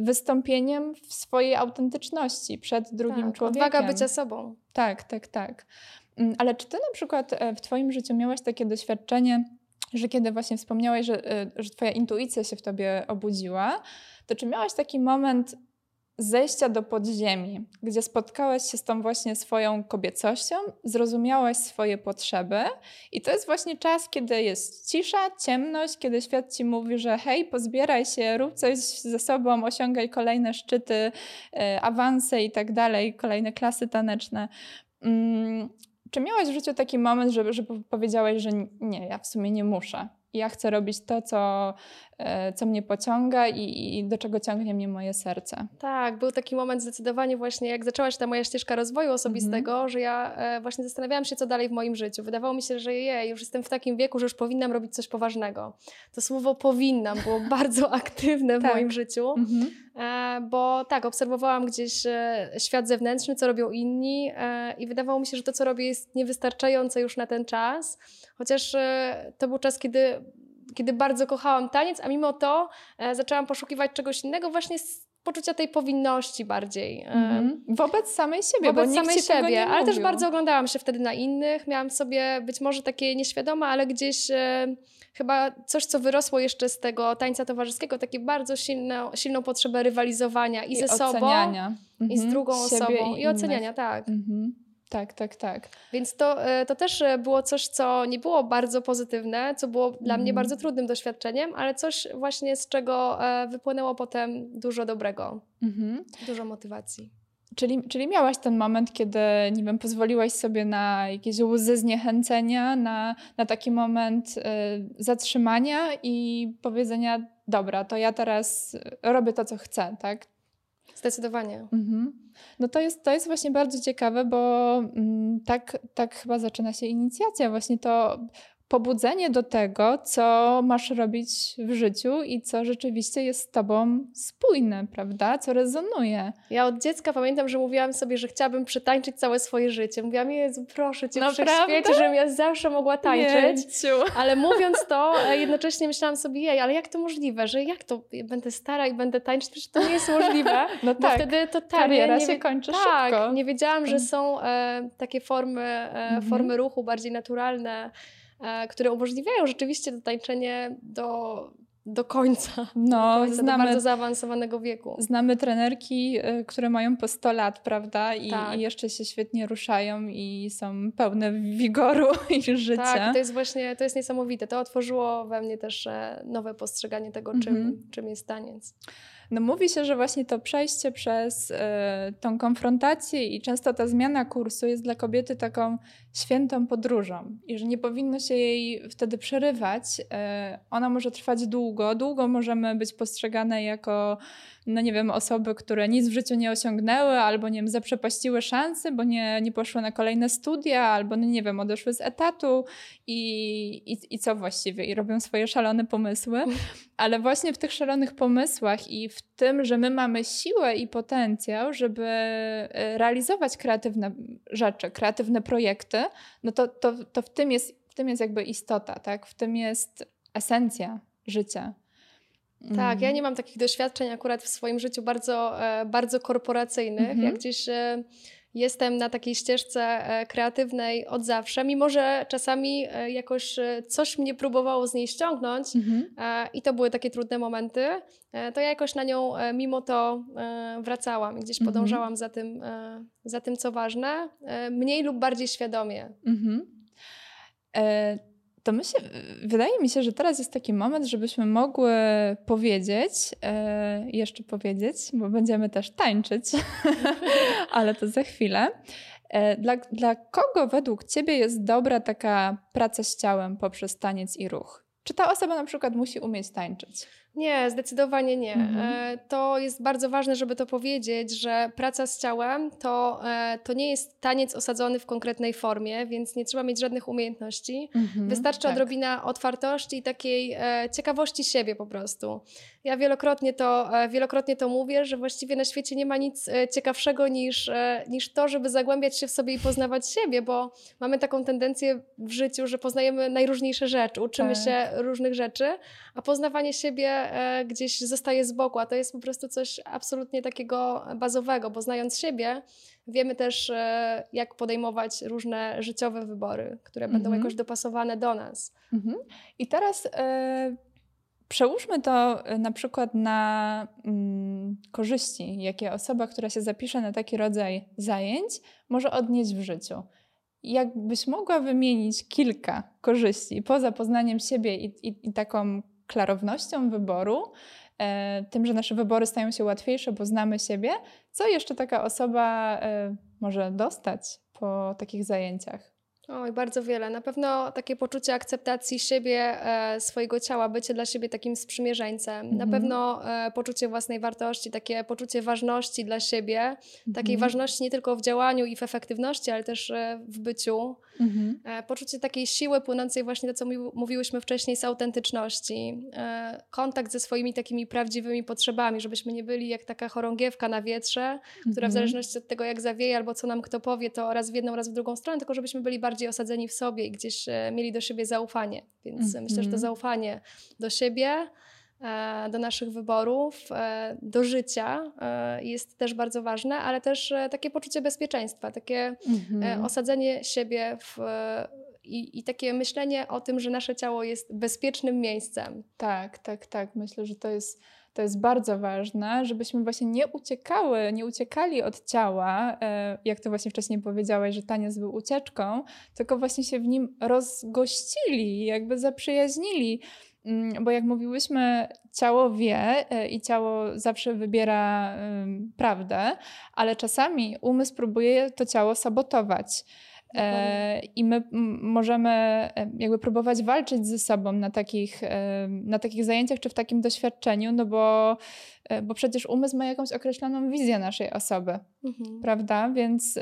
wystąpieniem w swojej autentyczności przed drugim tak, człowiekiem. Odwaga bycia sobą. Tak, tak, tak. Mm, ale czy ty na przykład e, w twoim życiu miałaś takie doświadczenie, że kiedy właśnie wspomniałaś, że, e, że twoja intuicja się w tobie obudziła, to czy miałaś taki moment zejścia do podziemi, gdzie spotkałaś się z tą właśnie swoją kobiecością, zrozumiałaś swoje potrzeby i to jest właśnie czas, kiedy jest cisza, ciemność, kiedy świat ci mówi, że hej, pozbieraj się, rób coś ze sobą, osiągaj kolejne szczyty, e, awanse i tak dalej, kolejne klasy taneczne. Czy miałaś w życiu taki moment, że, że powiedziałaś, że nie, ja w sumie nie muszę? ja chcę robić to, co, co mnie pociąga i, i, do czego ciągnie mnie moje serce. Tak, był taki moment zdecydowanie właśnie, jak zaczęła się ta moja ścieżka rozwoju osobistego, mm -hmm. że ja e, właśnie zastanawiałam się, co dalej w moim życiu. Wydawało mi się, że jej, już jestem w takim wieku, że już powinnam robić coś poważnego. To słowo powinnam było *laughs* bardzo aktywne w tak. moim życiu, mm -hmm. e, bo tak, obserwowałam gdzieś e, świat zewnętrzny, co robią inni e, i wydawało mi się, że to, co robię jest niewystarczające już na ten czas, chociaż e, to był czas, kiedy kiedy bardzo kochałam taniec, a mimo to e, zaczęłam poszukiwać czegoś innego właśnie z poczucia tej powinności bardziej. Mm -hmm. Wobec samej siebie, Wobec bo samej siebie, ale też bardzo oglądałam się wtedy na innych. Miałam sobie być może takie nieświadome, ale gdzieś e, chyba coś, co wyrosło jeszcze z tego tańca towarzyskiego, takie bardzo silną, silną potrzebę rywalizowania i, I ze sobą, i z mhm. drugą siebie osobą, i, i oceniania, tak. Mm -hmm. Tak, tak, tak. Więc to, e, to też e, było coś, co nie było bardzo pozytywne, co było dla mnie mhm. bardzo trudnym doświadczeniem, ale coś właśnie z czego e, wypłynęło potem dużo dobrego, mhm. dużo motywacji. Czyli, czyli miałaś ten moment, kiedy, nie wiem, pozwoliłaś sobie na jakieś łzy zniechęcenia, na, na taki moment y, zatrzymania i powiedzenia, dobra, to ja teraz robię to, co chcę, tak? Zdecydowanie. Mhm. No to jest, to jest właśnie bardzo ciekawe, bo mm, tak, tak chyba zaczyna się inicjacja. Właśnie to pobudzenie do tego, co masz robić w życiu i co rzeczywiście jest z tobą spójne, prawda? Co rezonuje. Ja od dziecka pamiętam, że mówiłam sobie, że chciałabym przetańczyć całe swoje życie. Mówiłam, Jezu, proszę Cię, świecie, żebym ja zawsze mogła tańczyć. Ale mówiąc to, e, jednocześnie myślałam sobie, jej, ale jak to możliwe, że jak to, będę stara i będę tańczyć, przecież to nie jest możliwe. *laughs* No tak, wtedy totalnie... Kariera nie, się kończy tak, szybko. nie wiedziałam, że są e, takie formy, e, mhm. formy ruchu bardziej naturalne, które umożliwiają rzeczywiście tańczenie do, do końca. No, do końca, znamy, do bardzo zaawansowanego wieku. Znamy trenerki, e, które mają po 100 lat, prawda? I, tak. I, jeszcze się świetnie ruszają i są pełne wigoru *laughs* i życia. Tak, to jest właśnie, to jest niesamowite. To otworzyło we mnie też e, nowe postrzeganie tego, czym, mhm. czym jest taniec. No mówi się, że właśnie to przejście przez y, tą konfrontację i często ta zmiana kursu jest dla kobiety taką świętą podróżą i że nie powinno się jej wtedy przerywać. Y, ona może trwać długo, długo możemy być postrzegane jako no nie wiem, osoby, które nic w życiu nie osiągnęły, albo nie wiem, zaprzepaściły szanse, bo nie, nie poszły na kolejne studia, albo no nie wiem, odeszły z etatu i, i, i co właściwie? I robią swoje szalone pomysły. Mhm. Ale właśnie w tych szalonych pomysłach i w tym, że my mamy siłę i potencjał, żeby e, realizować kreatywne rzeczy, kreatywne projekty, no to, to, to w, tym jest, w tym jest jakby istota, tak? W tym jest esencja życia. Tak, ja mhm. nie mam takich doświadczeń akurat w swoim życiu bardzo, e, bardzo korporacyjnych. Mhm. Jak gdzieś e, jestem na takiej ścieżce e, kreatywnej od zawsze, mimo że czasami jakoś coś mnie próbowało z niej ściągnąć mhm. i to były takie trudne momenty, to ja jakoś na nią mimo to wracałam i gdzieś mhm. podążałam za, tym, za tym, co ważne, mniej lub bardziej świadomie. Mhm. E to my się, wydaje mi się, że teraz jest taki moment, żebyśmy mogły powiedzieć, e, jeszcze powiedzieć, bo będziemy też tańczyć, *laughs* ale to za chwilę. E, dla, dla kogo według Ciebie jest dobra taka praca z ciałem poprzez taniec i ruch? Czy ta osoba na przykład musi umieć tańczyć? Nie, zdecydowanie nie. Mhm. E, to jest bardzo ważne, żeby to powiedzieć, że praca z ciałem to, e, to nie jest taniec osadzony w konkretnej formie, więc nie trzeba mieć żadnych umiejętności. Mhm, Wystarczy tak. odrobina otwartości i takiej e, ciekawości siebie po prostu. Ja wielokrotnie to, wielokrotnie to mówię, że właściwie na świecie nie ma nic ciekawszego niż, niż to, żeby zagłębiać się w sobie i poznawać siebie, bo mamy taką tendencję w życiu, że poznajemy najróżniejsze rzeczy, uczymy tak. się różnych rzeczy, a poznawanie siebie e, gdzieś zostaje z boku, a to jest po prostu coś absolutnie takiego bazowego, bo znając siebie, wiemy też, e, jak podejmować różne życiowe wybory, które będą mhm. jakoś dopasowane do nas. Mhm. I teraz. E, przełóżmy to na przykład na mm, korzyści, jakie osoba, która się zapisze na taki rodzaj zajęć, może odnieść w życiu. Jakbyś mogła wymienić kilka korzyści poza poznaniem siebie i, i, i taką klarownością wyboru, e, tym, że nasze wybory stają się łatwiejsze, bo znamy siebie, co jeszcze taka osoba e, może dostać po takich zajęciach? Oj, bardzo wiele. Na pewno takie poczucie akceptacji siebie, e, swojego ciała, bycie dla siebie takim sprzymierzeńcem. Mhm. Na pewno e, poczucie własnej wartości, takie poczucie ważności dla siebie, mhm. takiej ważności nie tylko w działaniu i w efektywności, ale też e, w byciu. Mhm. E, poczucie takiej siły płynącej właśnie to, co mówiłyśmy wcześniej, z autentyczności. E, kontakt ze swoimi takimi prawdziwymi potrzebami, żebyśmy nie byli jak taka chorągiewka na wietrze, która w mhm. zależności od tego, jak zawieje albo co nam kto powie, to raz w jedną, raz w drugą stronę, tylko żebyśmy byli bardziej osadzeni w sobie i gdzieś e, mieli do siebie zaufanie. Więc myślę, że to mhm. zaufanie do siebie, do naszych wyborów, do życia jest też bardzo ważne, ale też takie poczucie bezpieczeństwa, takie mhm. osadzenie siebie w, i, i, takie myślenie o tym, że nasze ciało jest bezpiecznym miejscem. Tak, tak, tak. Myślę, że to jest, to jest bardzo ważne, żebyśmy właśnie nie uciekały, nie uciekali od ciała, e, jak to właśnie wcześniej powiedziałaś, że taniec był ucieczką, tylko właśnie się w nim rozgościli, jakby zaprzyjaźnili. Mm, bo jak mówiłyśmy, ciało wie e, i ciało zawsze wybiera prawdę, ale czasami umysł próbuje to ciało sabotować. E, I my możemy e, jakby próbować walczyć ze sobą na takich, na takich zajęciach czy w takim doświadczeniu, no bo, bo przecież umysł ma jakąś określoną wizję naszej osoby, mhm. prawda? Więc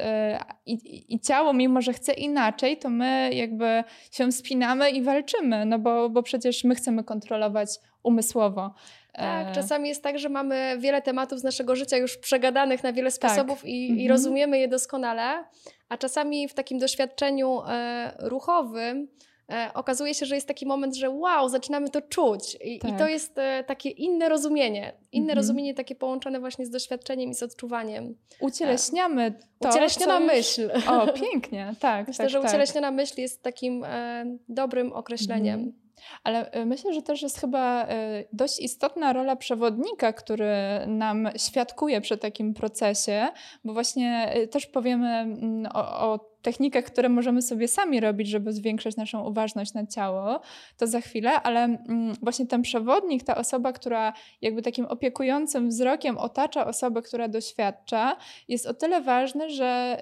i, i ciało, mimo że chce inaczej, to my jakby się spinamy i walczymy, no bo, bo przecież my chcemy kontrolować umysłowo. Tak, e, czasami jest tak, że mamy wiele tematów z naszego życia już przegadanych na wiele tak. sposobów tak. i, mhm. i, rozumiemy je doskonale, a czasami w takim doświadczeniu e, ruchowym e, okazuje się, że jest taki moment, że wow, zaczynamy to czuć. I, tak. i to tak. jest e, takie inne rozumienie. Inne mhm. rozumienie, takie połączone właśnie z doświadczeniem i z odczuwaniem. Ucieleśniamy to. Ucieleśniona myśl. O, pięknie, tak. *laughs* Myślę, tak, że tak. ucieleśniona myśl jest takim e, dobrym określeniem. Mhm. Ale e, myślę, że też jest chyba e, dość istotna rola przewodnika, który nam świadkuje przy takim procesie, bo właśnie e, też powiemy mm, o, o technikach, które możemy sobie sami robić, żeby zwiększać naszą uważność na ciało, to za chwilę, ale mm, właśnie ten przewodnik, ta osoba, która jakby takim opiekującym wzrokiem otacza osobę, która doświadcza, jest o tyle ważny, że,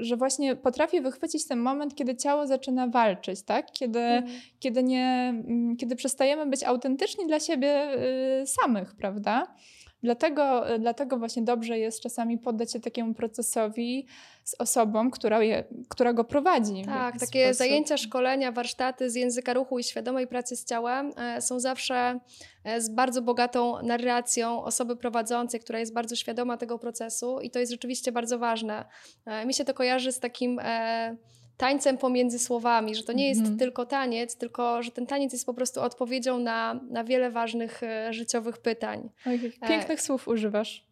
że właśnie potrafi wychwycić ten moment, kiedy ciało zaczyna walczyć, tak? Kiedy, mhm. kiedy, nie, mm, kiedy przestajemy być autentyczni dla siebie y, samych, prawda? Dlatego, dlatego właśnie dobrze jest czasami poddać się takiemu procesowi z osobą, która, je, która go prowadzi. Tak, takie sposób. zajęcia, szkolenia, warsztaty z języka ruchu i świadomej pracy z ciałem e, są zawsze e, z bardzo bogatą narracją osoby prowadzącej, która jest bardzo świadoma tego procesu i to jest rzeczywiście bardzo ważne. E, mi się to kojarzy z takim tańcem pomiędzy słowami, że to nie jest mm. tylko taniec, tylko że ten taniec jest po prostu odpowiedzią na, na wiele ważnych e, życiowych pytań. Oj, e, pięknych e, słów używasz.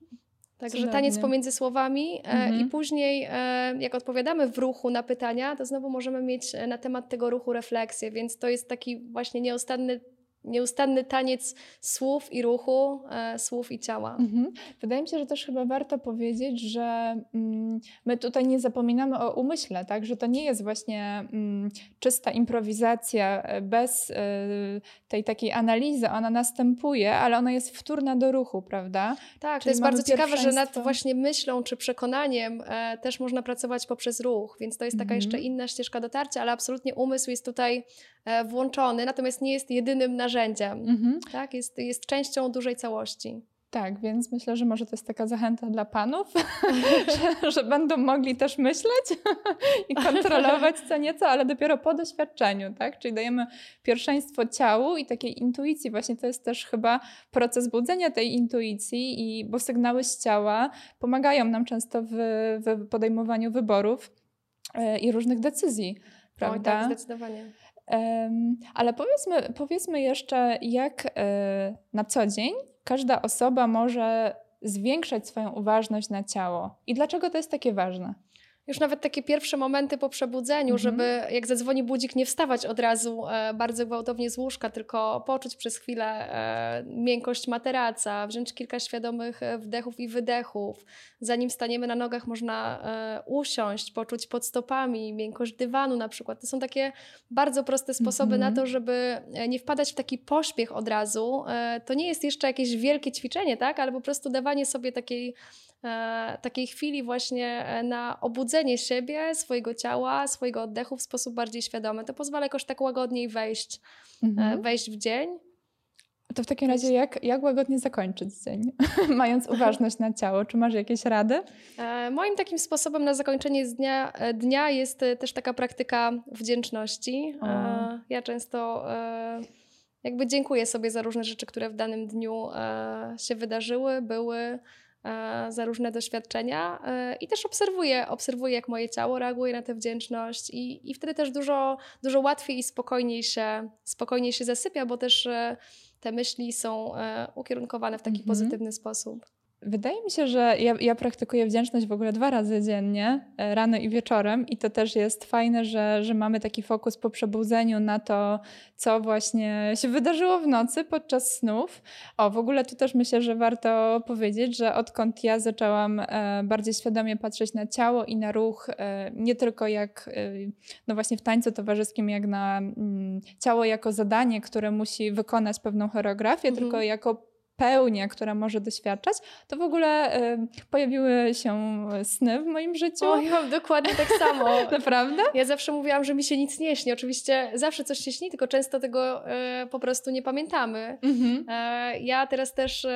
Także taniec pomiędzy słowami e, -hmm. i później jak odpowiadamy w ruchu na pytania, to znowu możemy mieć na temat tego ruchu refleksję, więc to jest taki właśnie nieustanny nieustanny taniec słów i ruchu, e, słów i ciała. Mhm. Wydaje mi się, że też chyba warto powiedzieć, że mm, my tutaj nie zapominamy o umyśle, tak? że to nie jest właśnie mm, czysta improwizacja e, bez y, tej takiej analizy. Ona następuje, ale ona jest wtórna do ruchu, prawda? Tak, Czyli to jest bardzo ciekawe, że nad właśnie myślą czy przekonaniem e, też można pracować poprzez ruch, więc to jest taka mhm. jeszcze inna ścieżka dotarcia, ale absolutnie umysł jest tutaj włączony, natomiast nie jest jedynym narzędziem. Mhm. Tak? Jest, jest częścią dużej całości. Tak, więc myślę, że może to jest taka zachęta dla panów, *laughs* że, że, będą mogli też myśleć *laughs* i kontrolować co nieco, ale dopiero po doświadczeniu, tak? Czyli dajemy pierwszeństwo ciału i takiej intuicji. Właśnie to jest też chyba proces budzenia tej intuicji, i, bo sygnały z ciała pomagają nam często w, w podejmowaniu wyborów yy, i różnych decyzji. Prawda? Oj, tak, zdecydowanie. Ale powiedzmy, powiedzmy jeszcze, jak e, na co dzień każda osoba może zwiększać swoją uważność na ciało i dlaczego to jest takie ważne? Już nawet takie pierwsze momenty po przebudzeniu, mhm. żeby jak zadzwoni budzik, nie wstawać od razu e, bardzo gwałtownie z łóżka, tylko poczuć przez chwilę e, miękkość materaca, wziąć kilka świadomych e, wdechów i wydechów. Zanim staniemy na nogach, można e, usiąść, poczuć pod stopami miękkość dywanu na przykład. To są takie bardzo proste sposoby mhm. na to, żeby e, nie wpadać w taki pośpiech od razu. E, to nie jest jeszcze jakieś wielkie ćwiczenie, tak? ale po prostu dawanie sobie takiej takiej chwili właśnie na obudzenie siebie, swojego ciała, swojego oddechu w sposób bardziej świadomy. To pozwala jakoś tak łagodniej wejść, e, mhm. wejść w dzień. To w takim razie jak, jak łagodnie zakończyć dzień, *laughs* mając uważność na ciało? Czy masz jakieś rady? E, moim takim sposobem na zakończenie dnia, e, dnia jest e, też taka praktyka wdzięczności. E, ja często e, jakby dziękuję sobie za różne rzeczy, które w danym dniu e, się wydarzyły, były za różne doświadczenia i też obserwuję, obserwuję, jak moje ciało reaguje na tę wdzięczność i, i wtedy też dużo, dużo łatwiej i spokojniej się, spokojniej się zasypia, bo też te myśli są e, ukierunkowane w taki mhm. pozytywny sposób. Wydaje mi się, że ja, ja, praktykuję wdzięczność w ogóle dwa razy dziennie, e, rano i wieczorem, i to też jest fajne, że, że mamy taki fokus po przebudzeniu na to, co właśnie się wydarzyło w nocy podczas snów. O, w ogóle tu też myślę, że warto powiedzieć, że odkąd ja zaczęłam e, bardziej świadomie patrzeć na ciało i na ruch, e, nie tylko jak no właśnie w tańcu towarzyskim, jak na mm, ciało jako zadanie, które musi wykonać pewną choreografię, mhm. tylko jako pełnię, która może doświadczać, to w ogóle y, pojawiły się sny w moim życiu. O, ja mam dokładnie tak samo. *laughs* Naprawdę? Ja zawsze mówiłam, że mi się nic nie śni. Oczywiście zawsze coś się śni, tylko często tego y, po prostu nie pamiętamy. Mhm. Y, ja teraz też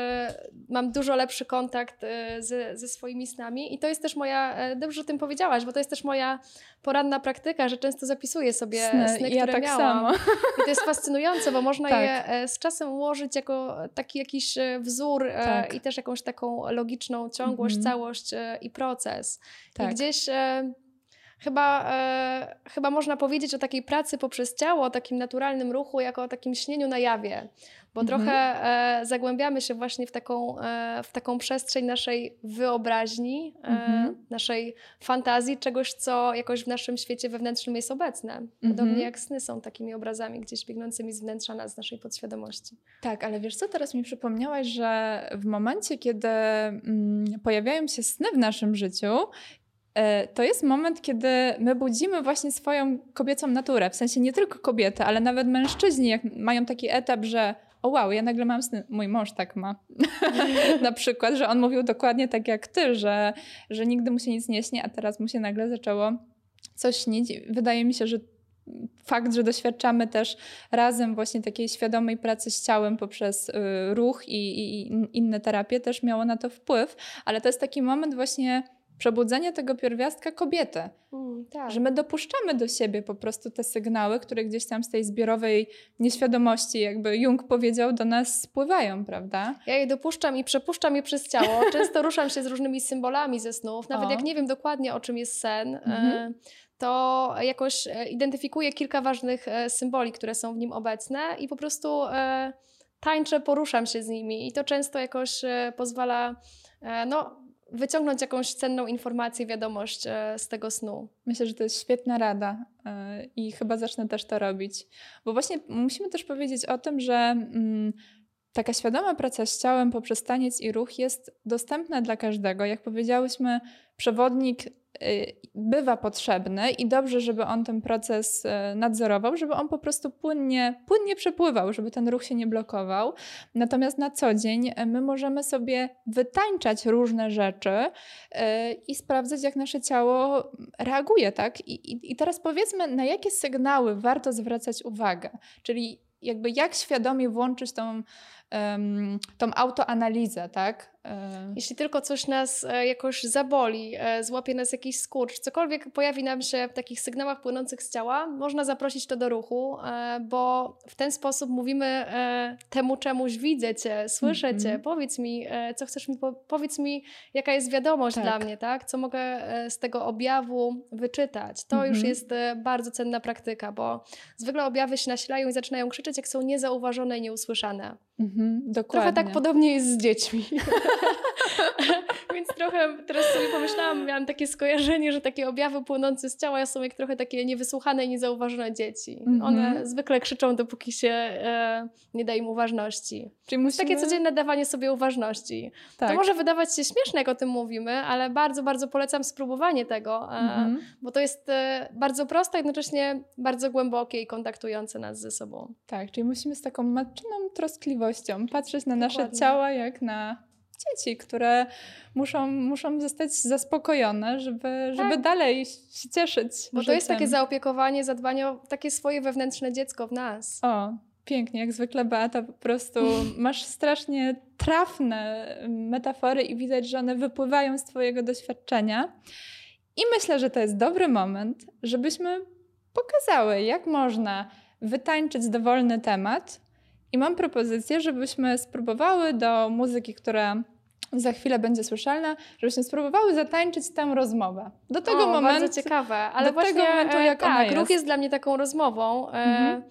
mam dużo lepszy kontakt ze, ze swoimi snami i to jest też moja, dobrze o tym powiedziałaś, bo to jest też moja poranna praktyka, że często zapisuję sobie sny, sny ja które tak miałam. Samo. I to jest fascynujące, bo można *laughs* tak. je z czasem ułożyć jako taki jakiś e, wzór e, tak. i też jakąś taką logiczną ciągłość, -hmm. całość e, i proces. Tak. I gdzieś chyba, chyba można powiedzieć o takiej pracy poprzez ciało, o takim naturalnym ruchu, jako o takim śnieniu na jawie bo mhm. trochę e, zagłębiamy się właśnie w taką, e, w taką przestrzeń naszej wyobraźni, e, mhm. naszej fantazji, czegoś, co jakoś w naszym świecie wewnętrznym jest obecne. Podobnie mhm. jak sny są takimi obrazami gdzieś biegnącymi z wnętrza nas, z naszej podświadomości. Tak, ale wiesz co, teraz mi przypomniałaś, że w momencie, kiedy mm, pojawiają się sny w naszym życiu, e, to jest moment, kiedy my budzimy właśnie swoją kobiecą naturę. W sensie nie tylko kobiety, ale nawet mężczyźni, jak mają taki etap, że o wow, ja nagle mam. Mój mąż tak ma. *laughs* na przykład, że on mówił dokładnie tak jak ty, że, że nigdy mu się nic nie śni, a teraz mu się nagle zaczęło coś śnić. Wydaje mi się, że fakt, że doświadczamy też razem właśnie takiej świadomej pracy z ciałem poprzez y, ruch i, i, inne terapie też miało na to wpływ, ale to jest taki moment właśnie przebudzenie tego pierwiastka kobiety. Mm, tak. Że my dopuszczamy do siebie po prostu te sygnały, które gdzieś tam z tej zbiorowej nieświadomości, jakby Jung powiedział, do nas spływają, prawda? Ja je dopuszczam i przepuszczam je przez ciało. *laughs* Często ruszam się z różnymi symbolami ze snów. Nawet o. jak nie wiem dokładnie, o czym jest sen, e, mhm. to jakoś e, identyfikuję kilka ważnych e, symboli, które są w nim obecne i po prostu tańczę, poruszam się z nimi i to często jakoś pozwala no, wyciągnąć jakąś cenną informację, wiadomość e, z tego snu. Myślę, że to jest świetna rada e, i chyba zacznę też to robić. Bo właśnie musimy też powiedzieć o tym, że mm, taka świadoma praca z ciałem poprzez taniec i ruch jest dostępna dla każdego. Jak powiedziałyśmy, przewodnik bywa potrzebny i dobrze, żeby on ten proces y, nadzorował, żeby on po prostu płynnie, płynnie przepływał, żeby ten ruch się nie blokował. Natomiast na co dzień y, my możemy sobie wytańczać różne rzeczy i sprawdzać, jak nasze ciało reaguje, tak? I, i, i teraz powiedzmy, na jakie sygnały warto zwracać uwagę, czyli jakby jak świadomie włączyć tą, tą autoanalizę, tak? E, Jeśli tylko coś nas e, jakoś zaboli, e, złapie nas jakiś skurcz, cokolwiek pojawi nam się w takich sygnałach płynących z ciała, można zaprosić to do ruchu, bo w ten sposób mówimy temu czemuś, widzę cię, słyszę mm -hmm. cię, powiedz mi, co chcesz mi, powiedz mi, jaka jest wiadomość tak. dla mnie, tak? Co mogę z tego objawu wyczytać. To mm -hmm. już mhm. jest bardzo cenna praktyka, bo zwykle objawy się nasilają i zaczynają krzyczeć, jak są niezauważone i nieusłyszane. -hmm, dokładnie. Trochę tak podobnie jest z dziećmi. *laughs* *laughs* Więc trochę teraz sobie pomyślałam, miałam takie skojarzenie, że takie objawy płynące z ciała są jak trochę takie niewysłuchane i niezauważone dzieci. Mm -hmm. One zwykle krzyczą, dopóki się e, nie da im uważności. Czyli musimy... Takie codzienne dawanie sobie uważności. Tak. To może wydawać się śmieszne, jak o tym mówimy, ale bardzo, bardzo polecam spróbowanie tego, mm -hmm. bo to jest e, bardzo proste, jednocześnie bardzo głębokie i kontaktujące nas ze sobą. Tak, czyli musimy z taką matczyną troskliwością patrzeć na Dokładnie. nasze ciała jak na dzieci, które muszą, muszą zostać zaspokojone, żeby, żeby tak. dalej się cieszyć. Bo to jest takie zaopiekowanie, zadbanie o takie swoje wewnętrzne dziecko w nas. O, pięknie, jak zwykle Beata, po prostu *laughs* masz strasznie trafne metafory i widać, że one wypływają z twojego doświadczenia. I myślę, że to jest dobry moment, żebyśmy pokazały, jak można wytańczyć dowolny temat. I mam propozycję, żebyśmy spróbowały do muzyki, która za chwilę będzie słyszalna, żebyśmy spróbowały zatańczyć tę rozmowę. Do tego o, momentu. Bardzo ciekawe, ale do właśnie, tego momentu, e, jak tak, ona jest. ruch jest dla mnie taką rozmową. E, mhm.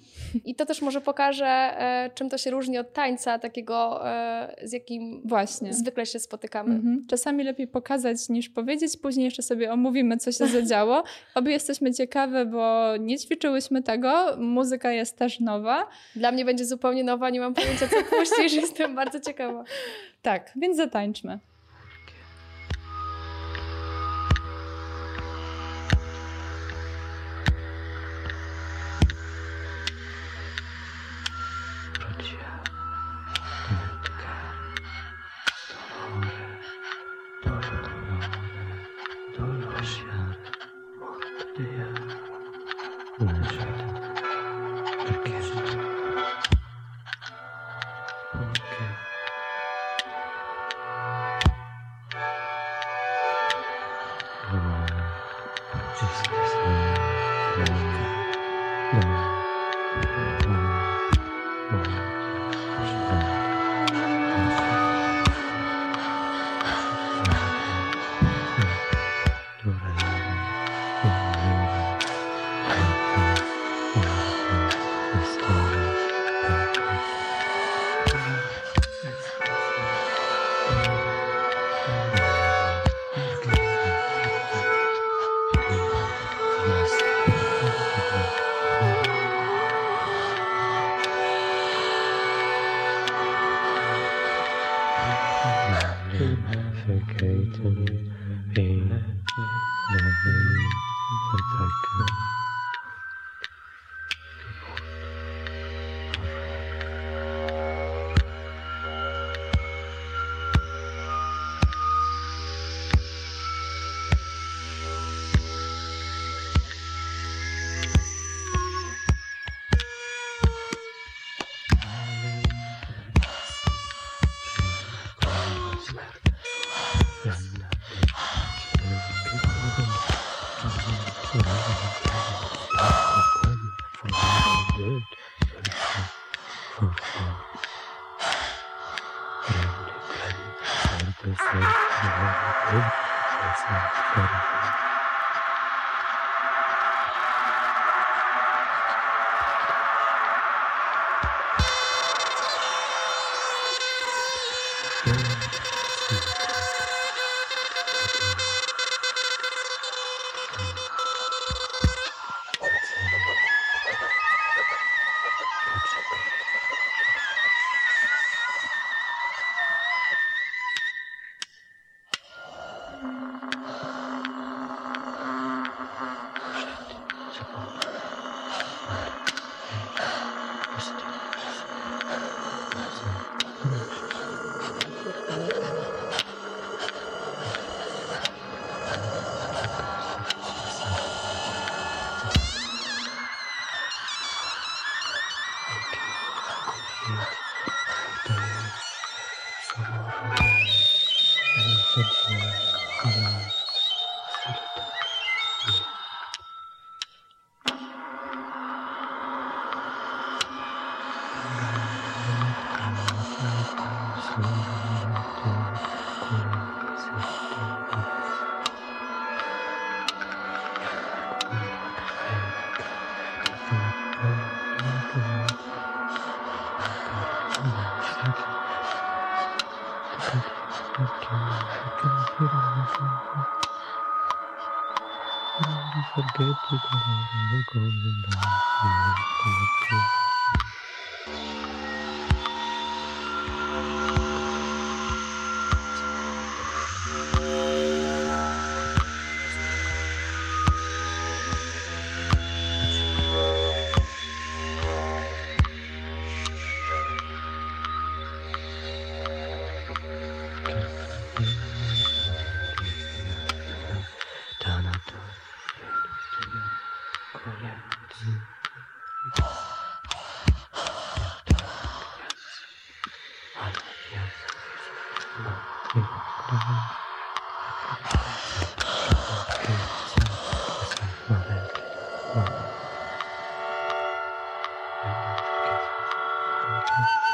I to też może pokaże, e, czym to się różni od tańca, takiego, z jakim Właśnie. zwykle się spotykamy. Mhm. Czasami lepiej pokazać niż powiedzieć, później jeszcze sobie omówimy, co się zadziało. *laughs* Obie jesteśmy ciekawe, bo nie ćwiczyłyśmy tego, muzyka jest też nowa. Dla mnie będzie zupełnie nowa, nie mam pojęcia, co puścisz, *laughs* jestem bardzo ciekawa. Tak, więc zatańczmy.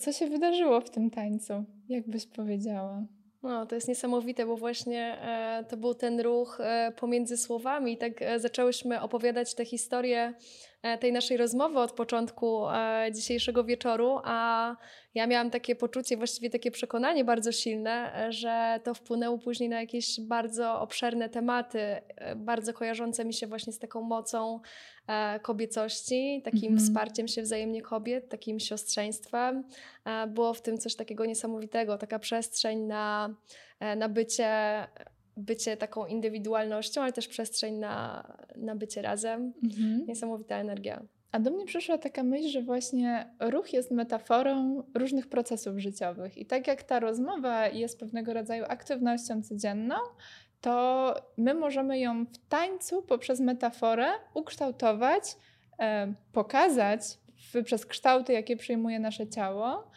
Co się wydarzyło w tym tańcu? Jak byś powiedziała? No, to jest niesamowite, bo właśnie e, to był ten ruch e, pomiędzy słowami. Tak e, zaczęłyśmy opowiadać tę historię tej naszej rozmowy od początku e, dzisiejszego wieczoru, a ja miałam takie poczucie, właściwie takie przekonanie bardzo silne, e, że to wpłynęło później na jakieś bardzo obszerne tematy, e, bardzo kojarzące mi się właśnie z taką mocą e, kobiecości, takim Mhm. wsparciem się wzajemnie kobiet, takim siostrzeństwem. E, Było w tym coś takiego niesamowitego, taka przestrzeń na, e, na bycie, bycie taką indywidualnością, ale też przestrzeń na, na bycie razem. Mhm. Niesamowita energia. A do mnie przyszła taka myśl, że właśnie ruch jest metaforą różnych procesów życiowych. I tak jak ta rozmowa jest pewnego rodzaju aktywnością codzienną, to my możemy ją w tańcu poprzez metaforę ukształtować, e, pokazać w, przez kształty, jakie przyjmuje nasze ciało.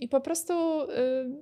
I po prostu y,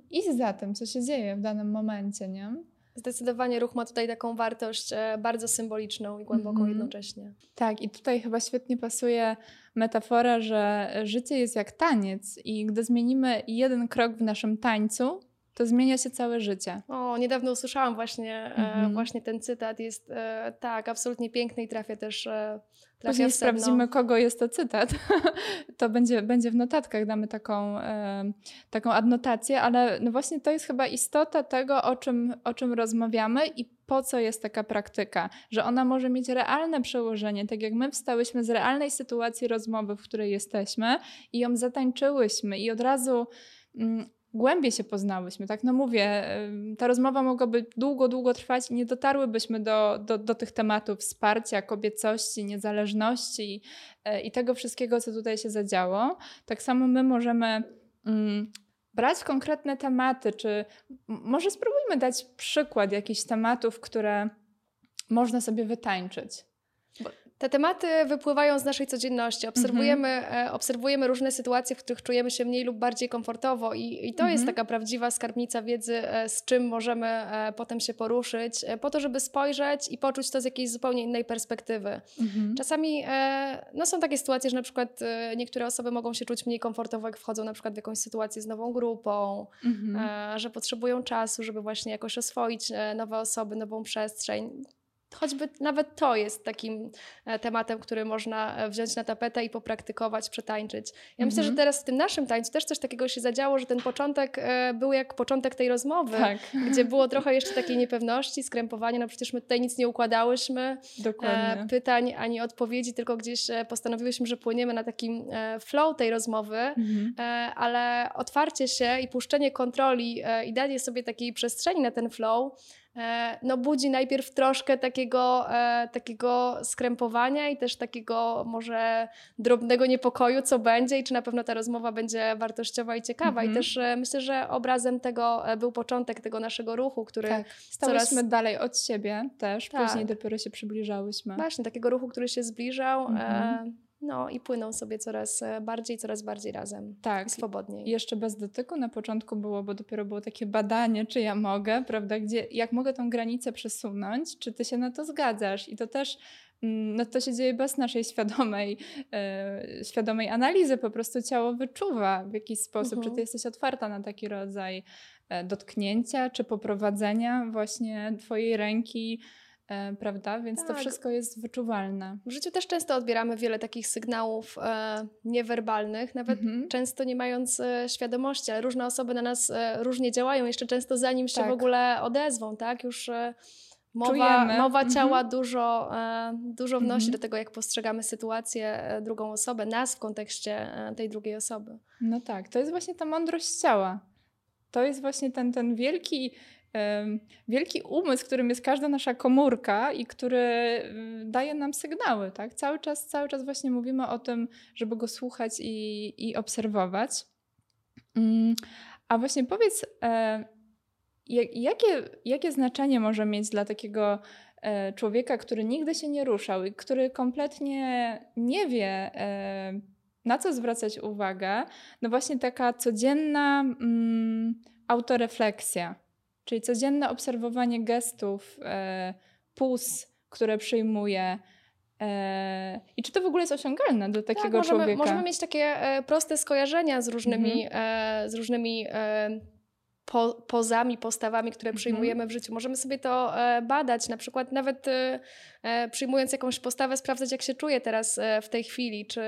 iść za tym, co się dzieje w danym momencie, nie? Zdecydowanie ruch ma tutaj taką wartość e, bardzo symboliczną i głęboką Mhm. jednocześnie. Tak, i tutaj chyba świetnie pasuje metafora, że życie jest jak taniec, i gdy zmienimy jeden krok w naszym tańcu, to zmienia się całe życie. O, niedawno usłyszałam właśnie, e, Mhm. właśnie ten cytat. Jest e, tak, absolutnie piękny i trafia też e, trafia Później sprawdzimy, kogo jest to cytat. *laughs* to będzie, będzie w notatkach, damy taką, e, taką adnotację, ale no właśnie to jest chyba istota tego, o czym, o czym rozmawiamy i po co jest taka praktyka, że ona może mieć realne przełożenie, tak jak my wstałyśmy z realnej sytuacji rozmowy, w której jesteśmy i ją zatańczyłyśmy i od razu mm, głębiej się poznałyśmy, tak? No mówię, ta rozmowa mogłaby długo, długo trwać i nie dotarłybyśmy do, do, do tych tematów wsparcia, kobiecości, niezależności e, i tego wszystkiego, co tutaj się zadziało. Tak samo my możemy mm, brać konkretne tematy, czy może spróbujmy dać przykład jakichś tematów, które można sobie wytańczyć. Te tematy wypływają z naszej codzienności. Obserwujemy, e, obserwujemy różne sytuacje, w których czujemy się mniej lub bardziej komfortowo, i, i to jest Mhm. taka prawdziwa skarbnica wiedzy, e, z czym możemy e, potem się poruszyć, po to, żeby spojrzeć i poczuć to z jakiejś zupełnie innej perspektywy. Mhm. Czasami no są takie sytuacje, że na przykład niektóre osoby mogą się czuć mniej komfortowo, jak wchodzą na przykład w jakąś sytuację z nową grupą, Mhm. że potrzebują czasu, żeby właśnie jakoś oswoić nowe osoby, nową przestrzeń. Choćby nawet to jest takim e, tematem, który można e, wziąć na tapetę i popraktykować, przetańczyć. Ja myślę, że Mhm. teraz w tym naszym tańcu też coś takiego się zadziało, że ten początek e, był jak początek tej rozmowy, Tak, gdzie było trochę jeszcze takiej niepewności, skrępowania, no przecież my tutaj nic nie układałyśmy, dokładnie. pytań ani odpowiedzi, tylko gdzieś postanowiłyśmy, że płyniemy na takim flow tej rozmowy, Mhm. ale otwarcie się i puszczenie kontroli i danie sobie takiej przestrzeni na ten flow, no budzi najpierw troszkę takiego, e, takiego skrępowania i też takiego może drobnego niepokoju, co będzie i czy na pewno ta rozmowa będzie wartościowa i ciekawa. Mhm. I też e, myślę, że obrazem tego e, był początek tego naszego ruchu, który Tak, stałyśmy coraz- dalej od siebie też, Tak. później dopiero się przybliżałyśmy. Właśnie, takiego ruchu, który się zbliżał. Mhm. E, no i płyną sobie coraz e, bardziej, coraz bardziej razem. Tak. I swobodniej. I jeszcze bez dotyku na początku było, bo dopiero było takie badanie, czy ja mogę, prawda, gdzie, jak mogę tą granicę przesunąć, czy ty się na to zgadzasz. I to też mm, no to się dzieje bez naszej świadomej, e, świadomej analizy. Po prostu ciało wyczuwa w jakiś sposób, mhm. czy ty mhm. jesteś otwarta na taki rodzaj e, dotknięcia, czy poprowadzenia właśnie twojej ręki E, prawda? Więc tak. to wszystko jest wyczuwalne. W życiu też często odbieramy wiele takich sygnałów e, niewerbalnych, nawet mhm. często nie mając e, świadomości, ale różne osoby na nas e, różnie działają, jeszcze często zanim się tak. w ogóle odezwą, tak? Już e, mowa, mowa mhm. ciała dużo, e, dużo wnosi mhm. do tego, jak postrzegamy sytuację, drugą osobę, nas w kontekście tej drugiej osoby. No tak, to jest właśnie ta mądrość ciała. To jest właśnie ten, ten wielki wielki umysł, którym jest każda nasza komórka i który y, daje nam sygnały, tak? Cały czas, cały czas właśnie mówimy o tym, żeby go słuchać i, i obserwować. Mm, a właśnie powiedz, e, jakie, jakie znaczenie może mieć dla takiego e, człowieka, który nigdy się nie ruszał i który kompletnie nie wie, e, na co zwracać uwagę, no właśnie taka codzienna mm, autorefleksja. Czyli codzienne obserwowanie gestów, e, pus, które przyjmuje. E, I czy to w ogóle jest osiągalne do takiego tak, możemy, człowieka? Możemy mieć takie e, proste skojarzenia z różnymi, mhm. z różnymi po, pozami, postawami, które mhm. przyjmujemy w życiu. Możemy sobie to e, badać, na przykład nawet e, e, przyjmując jakąś postawę, sprawdzać, jak się czuję teraz w tej chwili, czy,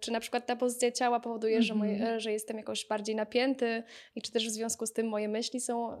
czy na przykład ta pozycja ciała powoduje, że, moje, mhm. że jestem jakoś bardziej napięty i czy też w związku z tym moje myśli są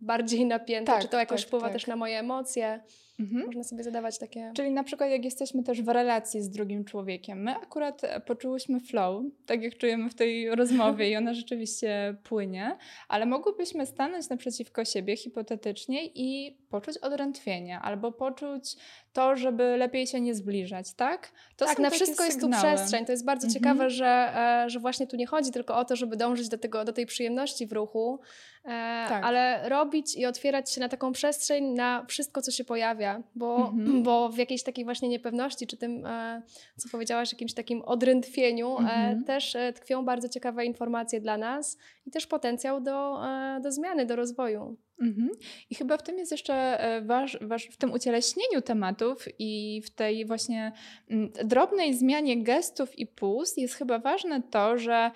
bardziej napięte, tak, czy to jakoś tak, wpływa tak. też na moje emocje. Mhm. Można sobie zadawać takie. Czyli na przykład, jak jesteśmy też w relacji z drugim człowiekiem, my akurat poczułyśmy flow, tak jak czujemy w tej rozmowie, i ona *laughs* rzeczywiście płynie, ale mogłybyśmy stanąć naprzeciwko siebie hipotetycznie i poczuć odrętwienie albo poczuć to, żeby lepiej się nie zbliżać, tak? To tak, na wszystko sygnały. jest tu przestrzeń. To jest bardzo mhm. ciekawe, że, e, że właśnie tu nie chodzi tylko o to, żeby dążyć do, tego, do tej przyjemności w ruchu, e, tak. ale robić i otwierać się na taką przestrzeń, na wszystko, co się pojawia, bo, mhm. *clears throat* bo w jakiejś takiej właśnie niepewności, czy tym, e, co powiedziałaś, jakimś takim odrętwieniu, mhm. też tkwią bardzo ciekawe informacje dla nas i też potencjał do, do zmiany, do rozwoju. Mhm. I chyba w tym jest jeszcze e, waż, waż, w tym ucieleśnieniu tematów i w tej właśnie mm, drobnej zmianie gestów i pust jest chyba ważne to, że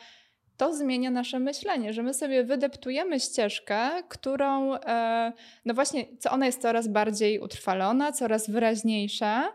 to zmienia nasze myślenie, że my sobie wydeptujemy ścieżkę, którą, e, no właśnie, co ona jest coraz bardziej utrwalona, coraz wyraźniejsza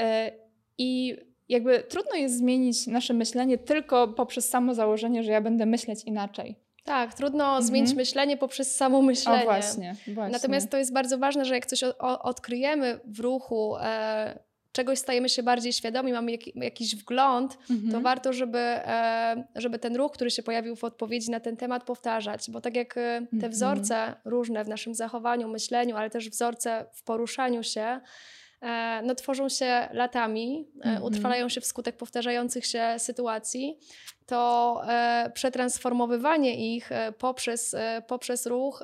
e, i jakby trudno jest zmienić nasze myślenie tylko poprzez samo założenie, że ja będę myśleć inaczej. Tak, trudno mhm. zmienić myślenie poprzez samo myślenie. O, właśnie, właśnie. Natomiast to jest bardzo ważne, że jak coś odkryjemy w ruchu, e, czegoś stajemy się bardziej świadomi, mamy jak, jakiś wgląd, mhm. to warto, żeby, e, żeby ten ruch, który się pojawił w odpowiedzi na ten temat powtarzać, bo tak jak e, te mhm. wzorce różne w naszym zachowaniu, myśleniu, ale też wzorce w poruszaniu się, E, no, tworzą się latami, mm -hmm. utrwalają się wskutek powtarzających się sytuacji, to e, przetransformowywanie ich poprzez, poprzez ruch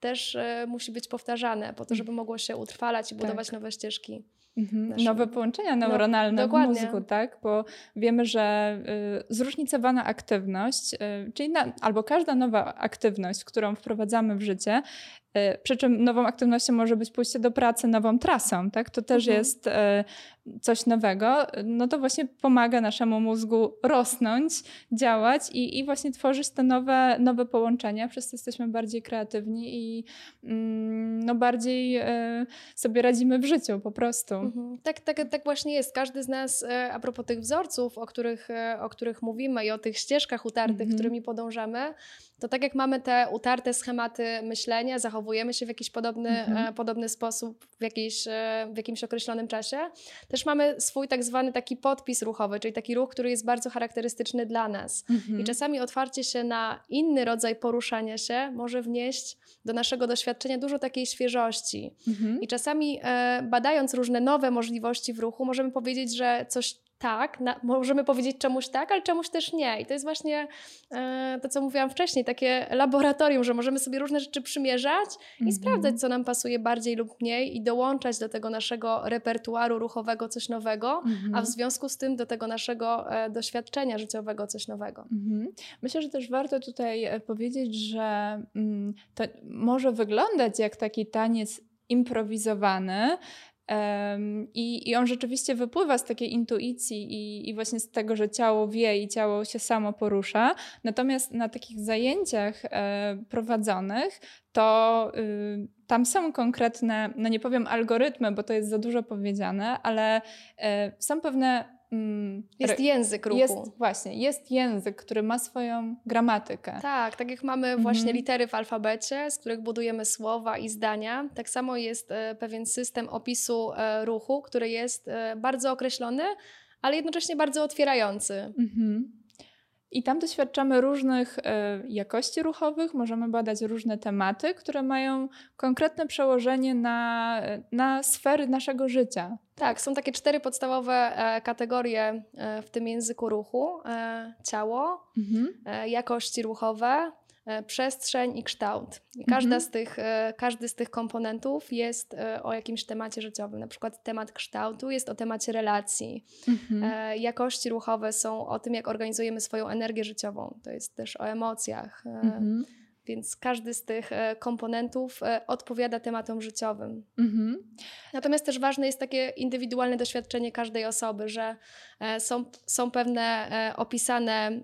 też musi być powtarzane, po to, żeby mogło się utrwalać i budować tak. nowe ścieżki. Mhm. Nowe połączenia no, neuronalne no, w mózgu, tak? Bo wiemy, że y, zróżnicowana aktywność, y, czyli na, albo każda nowa aktywność, którą wprowadzamy w życie, y, przy czym nową aktywnością może być pójście do pracy nową trasą, tak? To też mhm. jest coś nowego. No to właśnie pomaga naszemu mózgu rosnąć, działać i, i właśnie tworzyć te nowe, nowe połączenia. Przez to jesteśmy bardziej kreatywni i mm, no bardziej y, sobie radzimy w życiu po prostu. Mhm. Tak, tak, tak właśnie jest. Każdy z nas, e, a propos tych wzorców, o których, e, o których mówimy i o tych ścieżkach utartych, mhm. którymi podążamy, to tak jak mamy te utarte schematy myślenia, zachowujemy się w jakiś podobny, mhm. Podobny sposób w, jakiejś, w jakimś określonym czasie, też mamy swój tak zwany taki podpis ruchowy, czyli taki ruch, który jest bardzo charakterystyczny dla nas. I czasami otwarcie się na inny rodzaj poruszania się może wnieść do naszego doświadczenia dużo takiej świeżości. I czasami badając różne nowe możliwości w ruchu, możemy powiedzieć, że coś tak, na, możemy powiedzieć czemuś tak, ale czemuś też nie. I to jest właśnie e, to, co mówiłam wcześniej, takie laboratorium, że możemy sobie różne rzeczy przymierzać i mm -hmm. sprawdzać, co nam pasuje bardziej lub mniej i dołączać do tego naszego repertuaru ruchowego coś nowego, mm -hmm. a w mhm. związku z tym do tego naszego e, doświadczenia życiowego coś nowego. Mm -hmm. Myślę, że też warto tutaj e, powiedzieć, że mm, to może wyglądać jak taki taniec improwizowany, i, I on rzeczywiście wypływa z takiej intuicji i, i właśnie z tego, że ciało wie i ciało się samo porusza. Natomiast na takich zajęciach e, prowadzonych to y, tam są konkretne, no nie powiem algorytmy, bo to jest za dużo powiedziane, ale e, są pewne Mm, jest język ruchu. Jest, właśnie, jest język, który ma swoją gramatykę. Tak, tak jak mamy mhm. właśnie litery w alfabecie, z których budujemy słowa i zdania, tak samo jest e, pewien system opisu e, ruchu, który jest e, bardzo określony, ale jednocześnie bardzo otwierający. Mhm. I tam doświadczamy różnych e, jakości ruchowych, możemy badać różne tematy, które mają konkretne przełożenie na, na sfery naszego życia. Tak, są takie cztery podstawowe e, kategorie e, w tym języku ruchu: ciało, mhm. jakości ruchowe, przestrzeń i kształt. I każda mhm. z tych, e, każdy z tych komponentów jest e, o jakimś temacie życiowym. Na przykład temat kształtu jest o temacie relacji. Mhm. Jakości ruchowe są o tym, jak organizujemy swoją energię życiową. To jest też o emocjach. Mhm więc każdy z tych e, komponentów e, odpowiada tematom życiowym. Mhm. Natomiast też ważne jest takie indywidualne doświadczenie każdej osoby, że e, są, są pewne opisane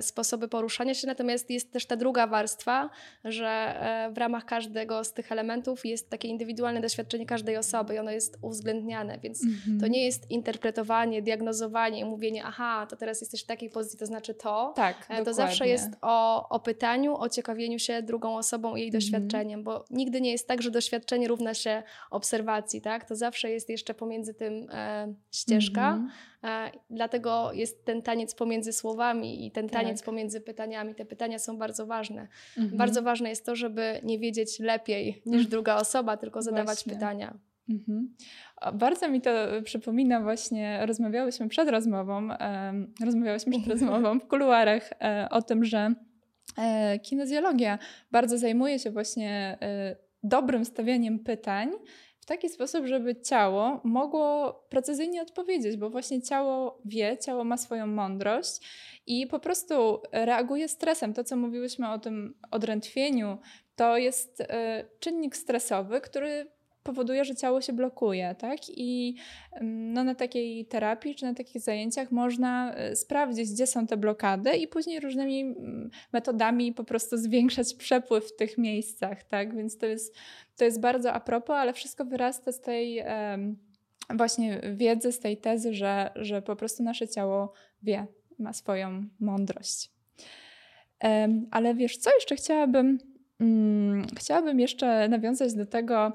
sposoby poruszania się, natomiast jest też ta druga warstwa, że w ramach każdego z tych elementów jest takie indywidualne doświadczenie każdej osoby i ono jest uwzględniane, więc mhm. to nie jest interpretowanie, diagnozowanie mówienie, aha, to teraz jesteś w takiej pozycji, to znaczy to. Tak, to dokładnie. zawsze jest o, o pytaniu, o ciekawieniu się drugą osobą i jej mm. doświadczeniem, bo nigdy nie jest tak, że doświadczenie równa się obserwacji, tak? To zawsze jest jeszcze pomiędzy tym e, ścieżka. Mm e, dlatego jest ten taniec pomiędzy słowami i ten taniec tak. pomiędzy pytaniami. Te pytania są bardzo ważne. Mm. Bardzo ważne jest to, żeby nie wiedzieć lepiej niż mm. druga osoba, tylko zadawać Właśnie. pytania. Mhm. Bardzo mi to przypomina właśnie, rozmawiałyśmy przed rozmową, um, rozmawiałyśmy przed *laughs* rozmową w kuluarach um, o tym, że E, kinezjologia bardzo zajmuje się właśnie e, dobrym stawianiem pytań w taki sposób, żeby ciało mogło precyzyjnie odpowiedzieć, bo właśnie ciało wie, ciało ma swoją mądrość i po prostu reaguje stresem. To, co mówiłyśmy o tym odrętwieniu, to jest e, czynnik stresowy, który powoduje, że ciało się blokuje, tak? I no, na takiej terapii czy na takich zajęciach można e, sprawdzić, gdzie są te blokady i później różnymi metodami po prostu zwiększać przepływ w tych miejscach, tak? Więc to jest, to jest bardzo a propos, ale wszystko wyrasta z tej właśnie wiedzy, z tej tezy, że, że po prostu nasze ciało wie, ma swoją mądrość. Ale wiesz co, jeszcze chciałabym, um, chciałabym jeszcze nawiązać do tego,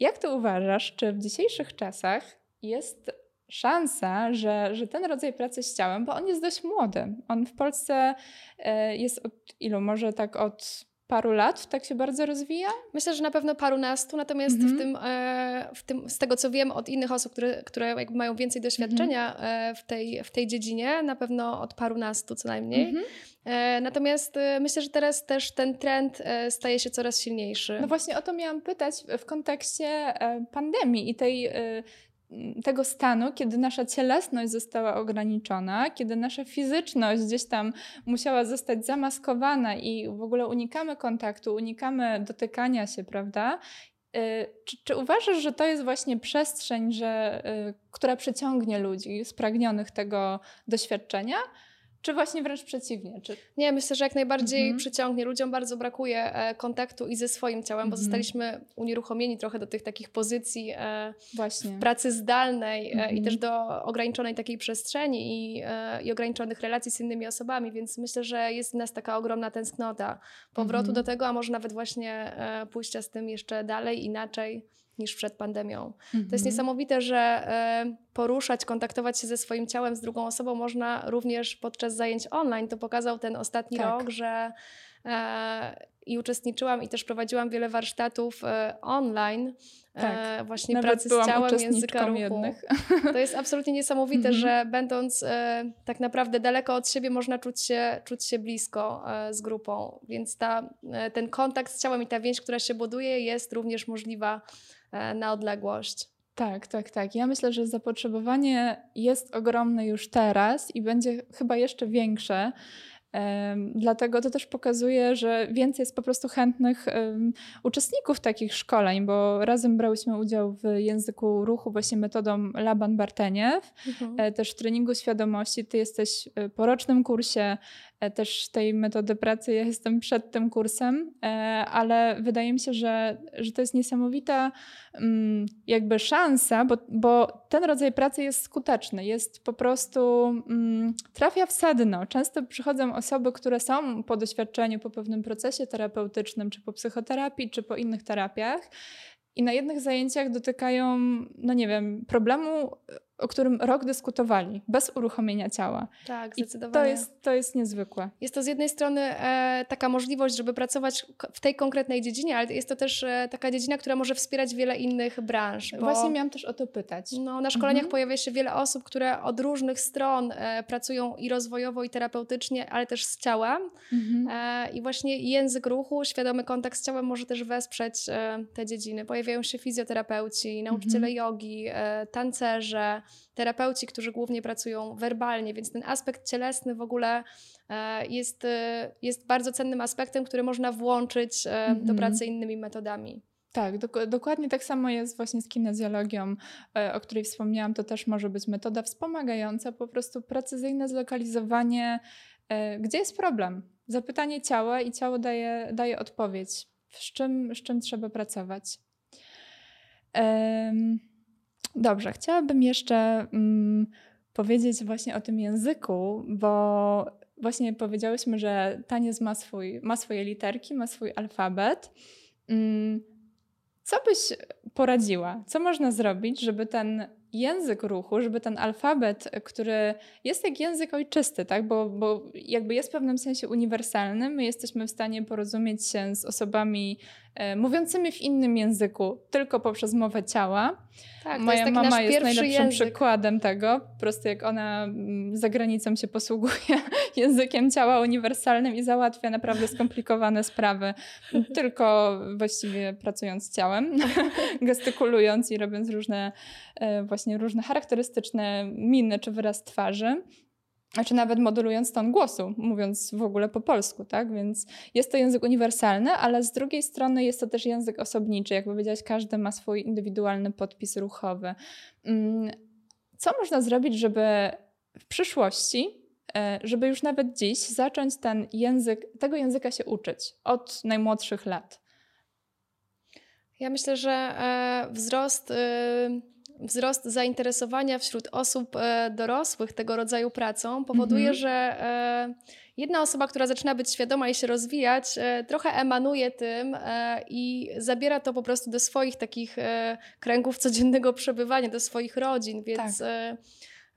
jak ty uważasz, czy w dzisiejszych czasach jest szansa, że, że ten rodzaj pracy z ciałem, bo on jest dość młody. On w Polsce e, jest od ilu? Może tak od paru lat tak się bardzo rozwija? Myślę, że na pewno parunastu, natomiast -hmm. w, tym, e, w tym, z tego co wiem od innych osób, które, które mają więcej doświadczenia mm -hmm. w, tej, w tej dziedzinie, na pewno od parunastu co najmniej. Mm -hmm. Natomiast myślę, że teraz też ten trend staje się coraz silniejszy. No właśnie o to miałam pytać w kontekście pandemii i tej tego stanu, kiedy nasza cielesność została ograniczona, kiedy nasza fizyczność gdzieś tam musiała zostać zamaskowana i w ogóle unikamy kontaktu, unikamy dotykania się, prawda? Y, czy, czy uważasz, że to jest właśnie przestrzeń, że, y, która przyciągnie ludzi spragnionych tego doświadczenia? Czy właśnie wręcz przeciwnie? Czy... Nie, myślę, że jak najbardziej mhm. przyciągnie. Ludziom bardzo brakuje e, kontaktu i ze swoim ciałem, bo mhm. zostaliśmy unieruchomieni trochę do tych takich pozycji e, właśnie. pracy zdalnej e, i też mhm. do ograniczonej takiej przestrzeni i, i ograniczonych relacji z innymi osobami, więc myślę, że jest w nas taka ogromna tęsknota powrotu do tego, a może nawet właśnie pójścia z tym jeszcze dalej, inaczej niż przed pandemią. Mhm. To jest mhm. niesamowite, że e, poruszać, kontaktować się ze swoim ciałem, z drugą osobą można również podczas zajęć online. To pokazał ten ostatni tak. rok, że e, i uczestniczyłam i też prowadziłam wiele warsztatów e, online. Tak. właśnie Nawet pracy z ciałem, języka ruchu. Jednych. *laughs* To jest absolutnie niesamowite, mhm. że będąc tak naprawdę daleko od siebie można czuć się, czuć się blisko z grupą, więc ta, ten kontakt z ciałem i ta więź, która się buduje jest również możliwa na odległość. Tak, tak, tak. Ja myślę, że zapotrzebowanie jest ogromne już teraz i będzie chyba jeszcze większe. Dlatego to też pokazuje, że więcej jest po prostu chętnych uczestników takich szkoleń, bo razem brałyśmy udział w języku ruchu właśnie metodą Laban Barteniew, mhm. E, też w treningu świadomości. Ty jesteś e, po rocznym kursie E, też tej metody pracy. Ja jestem przed tym kursem, e, ale wydaje mi się, że, że to jest niesamowita mm, jakby szansa, bo, bo ten rodzaj pracy jest skuteczny, jest po prostu mm, trafia w sedno. Często przychodzą osoby, które są po doświadczeniu, po pewnym procesie terapeutycznym, czy po psychoterapii, czy po innych terapiach. I na jednych zajęciach dotykają, no nie wiem, problemu o którym rok dyskutowali, bez uruchomienia ciała. Tak, zdecydowanie. I to jest, to jest niezwykłe. Jest to z jednej strony e, taka możliwość, żeby pracować w tej konkretnej dziedzinie, ale jest to też e, taka dziedzina, która może wspierać wiele innych branż. Właśnie miałam też o to pytać. No, na szkoleniach mhm. pojawia się wiele osób, które od różnych stron e, pracują i rozwojowo, i terapeutycznie, ale też z ciałem. Mhm. E, I właśnie język ruchu, świadomy kontakt z ciałem może też wesprzeć e, te dziedziny. Pojawiają się fizjoterapeuci, nauczyciele mhm. jogi, e, tancerze, terapeuci, którzy głównie pracują werbalnie, więc ten aspekt cielesny w ogóle e, jest, e, jest bardzo cennym aspektem, który można włączyć mm -hmm. do mhm. pracy innymi metodami. Tak, do, dokładnie tak samo jest właśnie z kinezjologią, o której wspomniałam. To też może być metoda wspomagająca, po prostu precyzyjne zlokalizowanie, gdzie jest problem. Zapytanie ciała i ciało daje, daje odpowiedź, z czym, z czym trzeba pracować. Um, Dobrze, chciałabym jeszcze mm, powiedzieć właśnie o tym języku, bo właśnie powiedziałyśmy, że taniec ma, swój, ma swoje literki, ma swój alfabet. Mm, co byś poradziła? Co można zrobić, żeby ten język ruchu, żeby ten alfabet, który jest jak język ojczysty, tak? bo, bo jakby jest w pewnym sensie uniwersalny, my jesteśmy w stanie porozumieć się z osobami e, mówiącymi w innym języku tylko poprzez mowę ciała. Tak, Moja jest mama jest najlepszym język. przykładem tego. Po prostu jak ona mm, za granicą się posługuje *laughs* językiem ciała uniwersalnym i załatwia naprawdę skomplikowane sprawy, tylko właściwie pracując ciałem, *laughs* gestykulując i robiąc różne e, właśnie różne charakterystyczne miny czy wyraz twarzy czy nawet modulując ton głosu, mówiąc w ogóle po polsku, tak? Więc jest to język uniwersalny, ale z drugiej strony jest to też język osobniczy. Jak powiedziałeś, każdy ma swój indywidualny podpis ruchowy. Mm, co można zrobić, żeby w przyszłości, e, żeby już nawet dziś zacząć ten język, tego języka się uczyć od najmłodszych lat? Ja myślę, że e, wzrost y, wzrost zainteresowania wśród osób e, dorosłych tego rodzaju pracą powoduje, mhm. że e, jedna osoba, która zaczyna być świadoma i się rozwijać, e, trochę emanuje tym i zabiera to po prostu do swoich takich kręgów codziennego przebywania, do swoich rodzin, więc. Tak.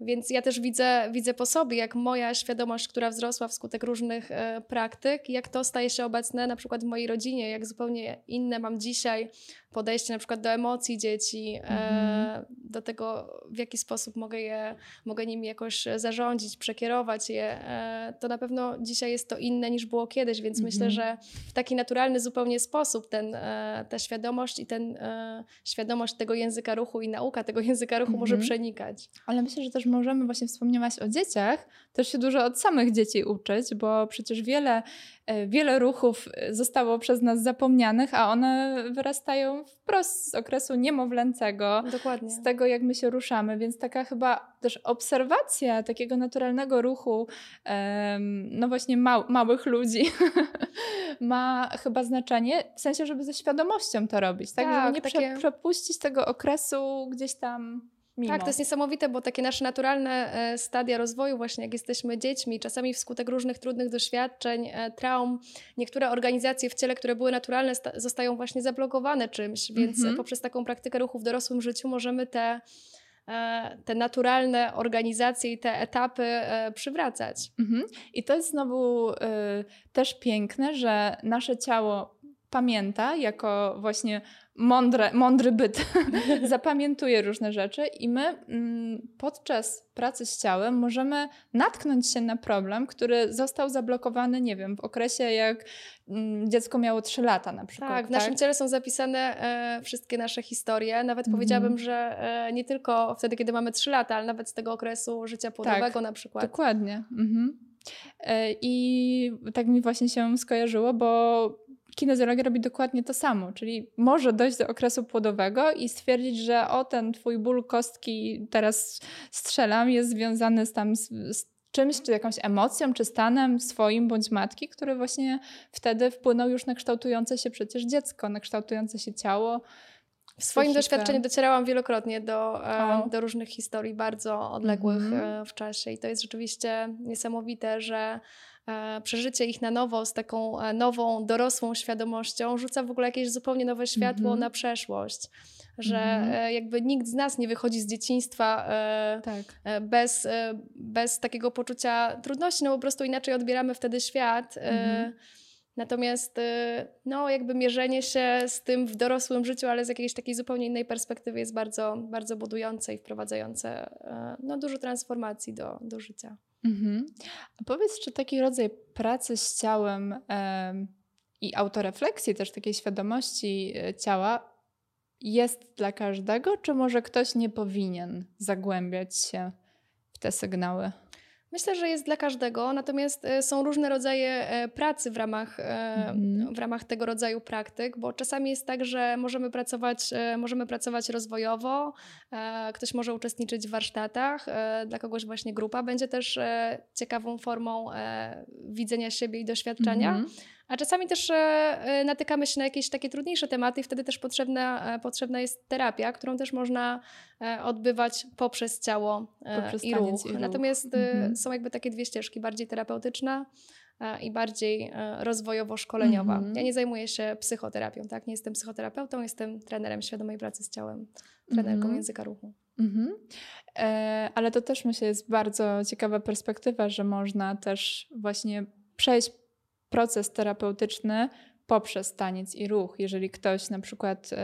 Więc ja też widzę, widzę po sobie, jak moja świadomość, która wzrosła wskutek różnych e, praktyk, jak to staje się obecne na przykład w mojej rodzinie, jak zupełnie inne mam dzisiaj podejście na przykład do emocji dzieci, e, mhm. do tego, w jaki sposób mogę, je, mogę nimi jakoś zarządzić, przekierować je. E, to na pewno dzisiaj jest to inne niż było kiedyś, więc myślę, mhm. że w taki naturalny zupełnie sposób ten, e, ta świadomość i ten świadomość tego języka ruchu i nauka tego *laughs* języka ruchu może mhm. przenikać. Ale myślę, że też możemy, właśnie wspomniałaś o dzieciach, też się dużo od samych dzieci uczyć, bo przecież wiele wiele ruchów e, zostało przez nas zapomnianych, a one wyrastają wprost z okresu niemowlęcego, Dokładnie. z tego jak my się ruszamy, więc taka chyba też obserwacja takiego naturalnego ruchu, no właśnie mał, małych ludzi *laughs* ma chyba znaczenie, w sensie, żeby ze świadomością to robić, tak, tak żeby nie takie... przepuścić tego okresu gdzieś tam Mimo. Tak, to jest niesamowite, bo takie nasze naturalne e, stadia rozwoju, właśnie jak jesteśmy dziećmi, czasami wskutek różnych trudnych doświadczeń, e, traum, niektóre organizacje w ciele, które były naturalne, zostają właśnie zablokowane czymś, więc mm -hmm. poprzez taką praktykę ruchu w dorosłym życiu możemy te e, te naturalne organizacje i te etapy przywracać. Mhm. I to jest znowu y, też piękne, że nasze ciało pamięta jako właśnie mądre, mądry byt, *laughs* zapamiętuje różne rzeczy i my mm, podczas pracy z ciałem możemy natknąć się na problem, który został zablokowany, nie wiem, w okresie jak mm, dziecko miało 3 lata na przykład. Tak, w naszym tak? ciele są zapisane e, wszystkie nasze historie. Nawet mhm. powiedziałabym, że e, nie tylko wtedy, kiedy mamy 3 lata, ale nawet z tego okresu życia płodowego tak, na przykład. Dokładnie. Mhm. E, I tak mi właśnie się skojarzyło, bo kinezjologia robi dokładnie to samo, czyli może dojść do okresu płodowego i stwierdzić, że o ten twój ból kostki, teraz strzelam, jest związany z tam z, z czymś, czy jakąś emocją, czy stanem swoim bądź matki, który właśnie wtedy wpłynął już na kształtujące się przecież dziecko, na kształtujące się ciało. W swoim doświadczeniu docierałam wielokrotnie do, e, do różnych historii bardzo odległych mm -hmm. w czasie i to jest rzeczywiście niesamowite, że przeżycie ich na nowo z taką e, nową, dorosłą świadomością rzuca w ogóle jakieś zupełnie nowe światło mm -hmm. na przeszłość. Że mm -hmm. jakby nikt z nas nie wychodzi z dzieciństwa tak. bez, bez takiego poczucia trudności, no po prostu inaczej odbieramy wtedy świat. Mm -hmm. Natomiast no, jakby mierzenie się z tym w dorosłym życiu, ale z jakiejś takiej zupełnie innej perspektywy jest bardzo, bardzo budujące i wprowadzające no, dużo transformacji do, do życia. Mhm. A powiedz, czy taki rodzaj pracy z ciałem e, i autorefleksji, też takiej świadomości e, ciała, jest dla każdego, czy może ktoś nie powinien zagłębiać się w te sygnały? Myślę, że jest dla każdego, natomiast e, są różne rodzaje e, pracy w ramach, mm. w ramach tego rodzaju praktyk, bo czasami jest tak, że możemy pracować, możemy pracować rozwojowo, ktoś może uczestniczyć w warsztatach, dla kogoś właśnie grupa będzie też ciekawą formą widzenia siebie i doświadczenia. -hmm. A czasami też e, e, natykamy się na jakieś takie trudniejsze tematy i wtedy też potrzebna, e, potrzebna jest terapia, którą też można odbywać poprzez ciało poprzez i, ruch. i, ruch. Natomiast mhm. są jakby takie dwie ścieżki, bardziej terapeutyczna i bardziej rozwojowo-szkoleniowa. Mhm. Ja nie zajmuję się psychoterapią, tak? Nie jestem psychoterapeutą, jestem trenerem świadomej pracy z ciałem, trenerką mhm. języka ruchu. E, ale to też myślę jest bardzo ciekawa perspektywa, że można też właśnie przejść proces terapeutyczny poprzez taniec i ruch. Jeżeli ktoś na przykład y,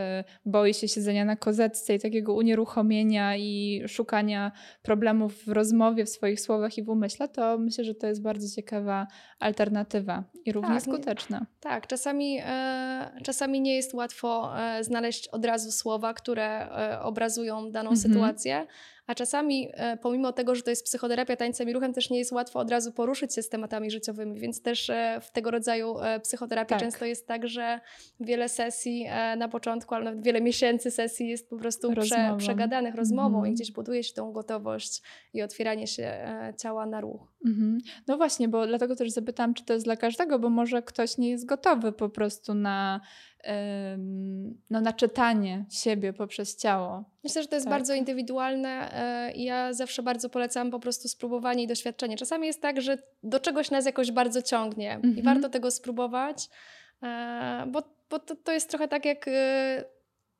boi się siedzenia na kozetce i takiego unieruchomienia i szukania problemów w rozmowie, w swoich słowach i w umyśle, to myślę, że to jest bardzo ciekawa alternatywa i równie tak, skuteczna. tak, czasami, e, czasami nie jest łatwo e, znaleźć od razu słowa, które e, obrazują daną mhm. sytuację a czasami, e, pomimo tego, że to jest psychoterapia tańcem i ruchem, też nie jest łatwo od razu poruszyć się z tematami życiowymi, więc też e, w tego rodzaju e, psychoterapii tak. często jest tak, że wiele sesji na początku, ale nawet wiele miesięcy sesji jest po prostu prze, przegadanych rozmową mm. i gdzieś buduje się tą gotowość i otwieranie się ciała na ruch. -hmm. No właśnie, bo dlatego też zapytałam, czy to jest dla każdego, bo może ktoś nie jest gotowy po prostu na no, na czytanie siebie poprzez ciało. Myślę, że to jest tak. bardzo indywidualne e, i ja zawsze bardzo polecam po prostu spróbowanie i doświadczenie. Czasami jest tak, że do czegoś nas jakoś bardzo ciągnie mm -hmm. i mhm. warto tego spróbować, e, bo, bo to, to jest trochę tak jak e,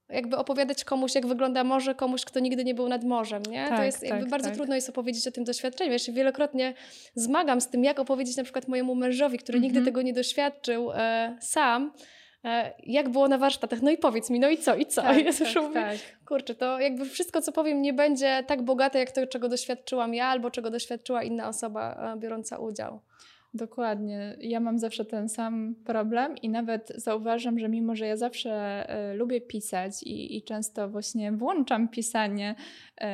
jakby opowiadać komuś, jak wygląda morze, komuś, kto nigdy nie był nad morzem, nie? Tak, to jest jakby tak, bardzo tak. trudno jest opowiedzieć o tym doświadczeniu. Ja się wielokrotnie zmagam z tym, jak opowiedzieć na przykład mojemu mężowi, który nigdy mhm. tego nie doświadczył e, sam, jak było na warsztatach, no i powiedz mi, no i co, i co? Tak, *laughs* ja tak, mówię, tak. kurczę, to jakby wszystko, co powiem, nie będzie tak bogate, jak to, czego doświadczyłam ja, albo czego doświadczyła inna osoba e, biorąca udział. Dokładnie. Ja mam zawsze ten sam problem i nawet zauważam, że mimo, że ja zawsze y, lubię pisać i, i, często właśnie włączam pisanie y,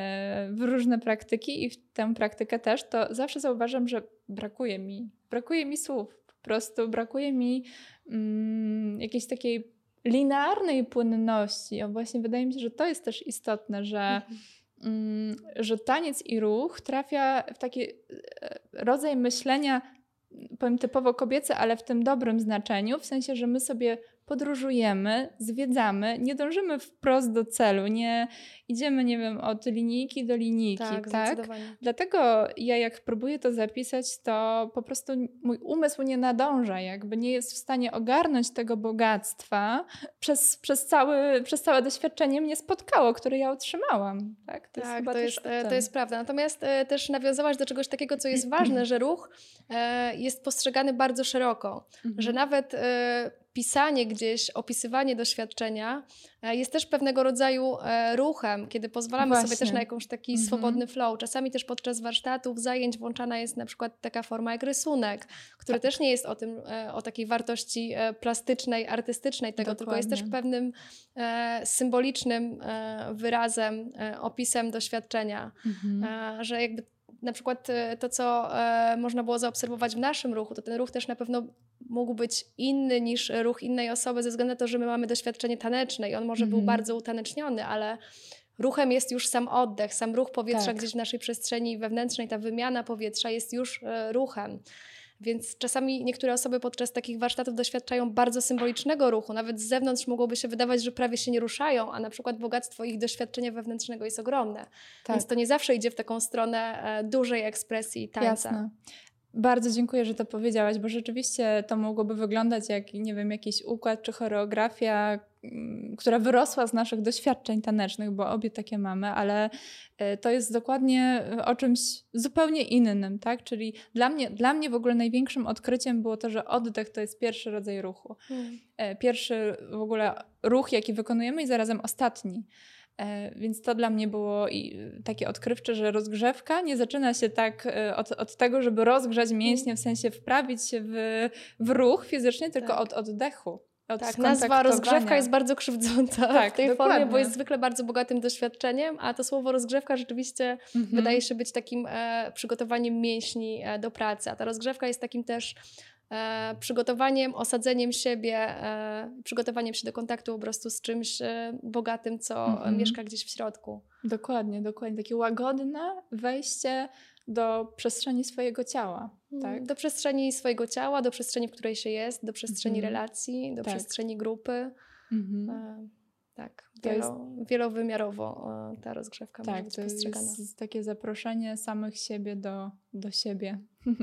w różne praktyki i w tę praktykę też, to zawsze zauważam, że brakuje mi, brakuje mi słów. Po prostu brakuje mi mm, jakiejś takiej linearnej płynności. O, właśnie wydaje mi się, że to jest też istotne, że, mhm. mm, że taniec i ruch trafia w taki e, rodzaj myślenia, powiem typowo kobiecy, ale w tym dobrym znaczeniu, w sensie, że my sobie podróżujemy, zwiedzamy, nie dążymy wprost do celu, nie idziemy, nie wiem, od linijki do linijki, tak? tak? Dlatego ja jak próbuję to zapisać, to po prostu mój umysł nie nadąża, jakby nie jest w stanie ogarnąć tego bogactwa przez, przez, cały, przez całe doświadczenie mnie spotkało, które ja otrzymałam. Tak, to tak, jest, to, jest, e, to jest prawda. Natomiast e, też nawiązałaś do czegoś takiego, co jest ważne, *clears throat* że ruch e, jest postrzegany bardzo szeroko, mhm. że nawet pisanie gdzieś, opisywanie doświadczenia e, jest też pewnego rodzaju e, ruchem, kiedy pozwalamy Właśnie. sobie też na jakąś taki mhm. swobodny flow. Czasami też podczas warsztatów, zajęć włączana jest na przykład taka forma jak rysunek, który tak. też nie jest o tym, e, o takiej wartości plastycznej, artystycznej tego, Dokładnie. tylko jest też pewnym symbolicznym wyrazem, opisem doświadczenia, mhm. że jakby na przykład to, co można było zaobserwować w naszym ruchu, to ten ruch też na pewno mógł być inny niż ruch innej osoby, ze względu na to, że my mamy doświadczenie taneczne i on może był mhm. bardzo utaneczniony, ale ruchem jest już sam oddech, sam ruch powietrza tak. gdzieś w naszej przestrzeni wewnętrznej, ta wymiana powietrza jest już e, ruchem. Więc czasami niektóre osoby podczas takich warsztatów doświadczają bardzo symbolicznego ruchu. Nawet z zewnątrz mogłoby się wydawać, że prawie się nie ruszają, a na przykład bogactwo ich doświadczenia wewnętrznego jest ogromne. Tak. Więc to nie zawsze idzie w taką stronę e, dużej ekspresji tańca. Jasne. Bardzo dziękuję, że to powiedziałaś, bo rzeczywiście to mogłoby wyglądać jak, nie wiem, jakiś układ czy choreografia, mm, która wyrosła z naszych doświadczeń tanecznych, bo obie takie mamy, ale e, to jest dokładnie o czymś zupełnie innym, tak? Czyli dla mnie, dla mnie w ogóle największym odkryciem było to, że oddech to jest pierwszy rodzaj ruchu. Hmm. E, pierwszy w ogóle ruch, jaki wykonujemy i zarazem ostatni. E, więc to dla mnie było takie odkrywcze, że rozgrzewka nie zaczyna się tak e, od, od tego, żeby rozgrzać mięśnie, w sensie wprawić się w, w ruch fizycznie, tylko tak. od oddechu. Od tak, nazwa rozgrzewka jest bardzo krzywdząca tak, w tej dokładnie. formie, bo jest zwykle bardzo bogatym doświadczeniem, a to słowo rozgrzewka rzeczywiście mhm. wydaje się być takim e, przygotowaniem mięśni e, do pracy, a ta rozgrzewka jest takim też e, przygotowaniem, osadzeniem siebie, e, przygotowaniem się do kontaktu po prostu z czymś e, bogatym, co mhm. mieszka gdzieś w środku. Dokładnie, dokładnie. Takie łagodne wejście do przestrzeni swojego ciała. Mm, tak? Do przestrzeni swojego ciała, do przestrzeni, w której się jest, do przestrzeni mhm. relacji, do tak. przestrzeni grupy. Mhm. E, tak, wielo, jest... wielowymiarowo e, ta rozgrzewka tak, może być postrzegana. To jest takie zaproszenie samych siebie do, do siebie. *laughs*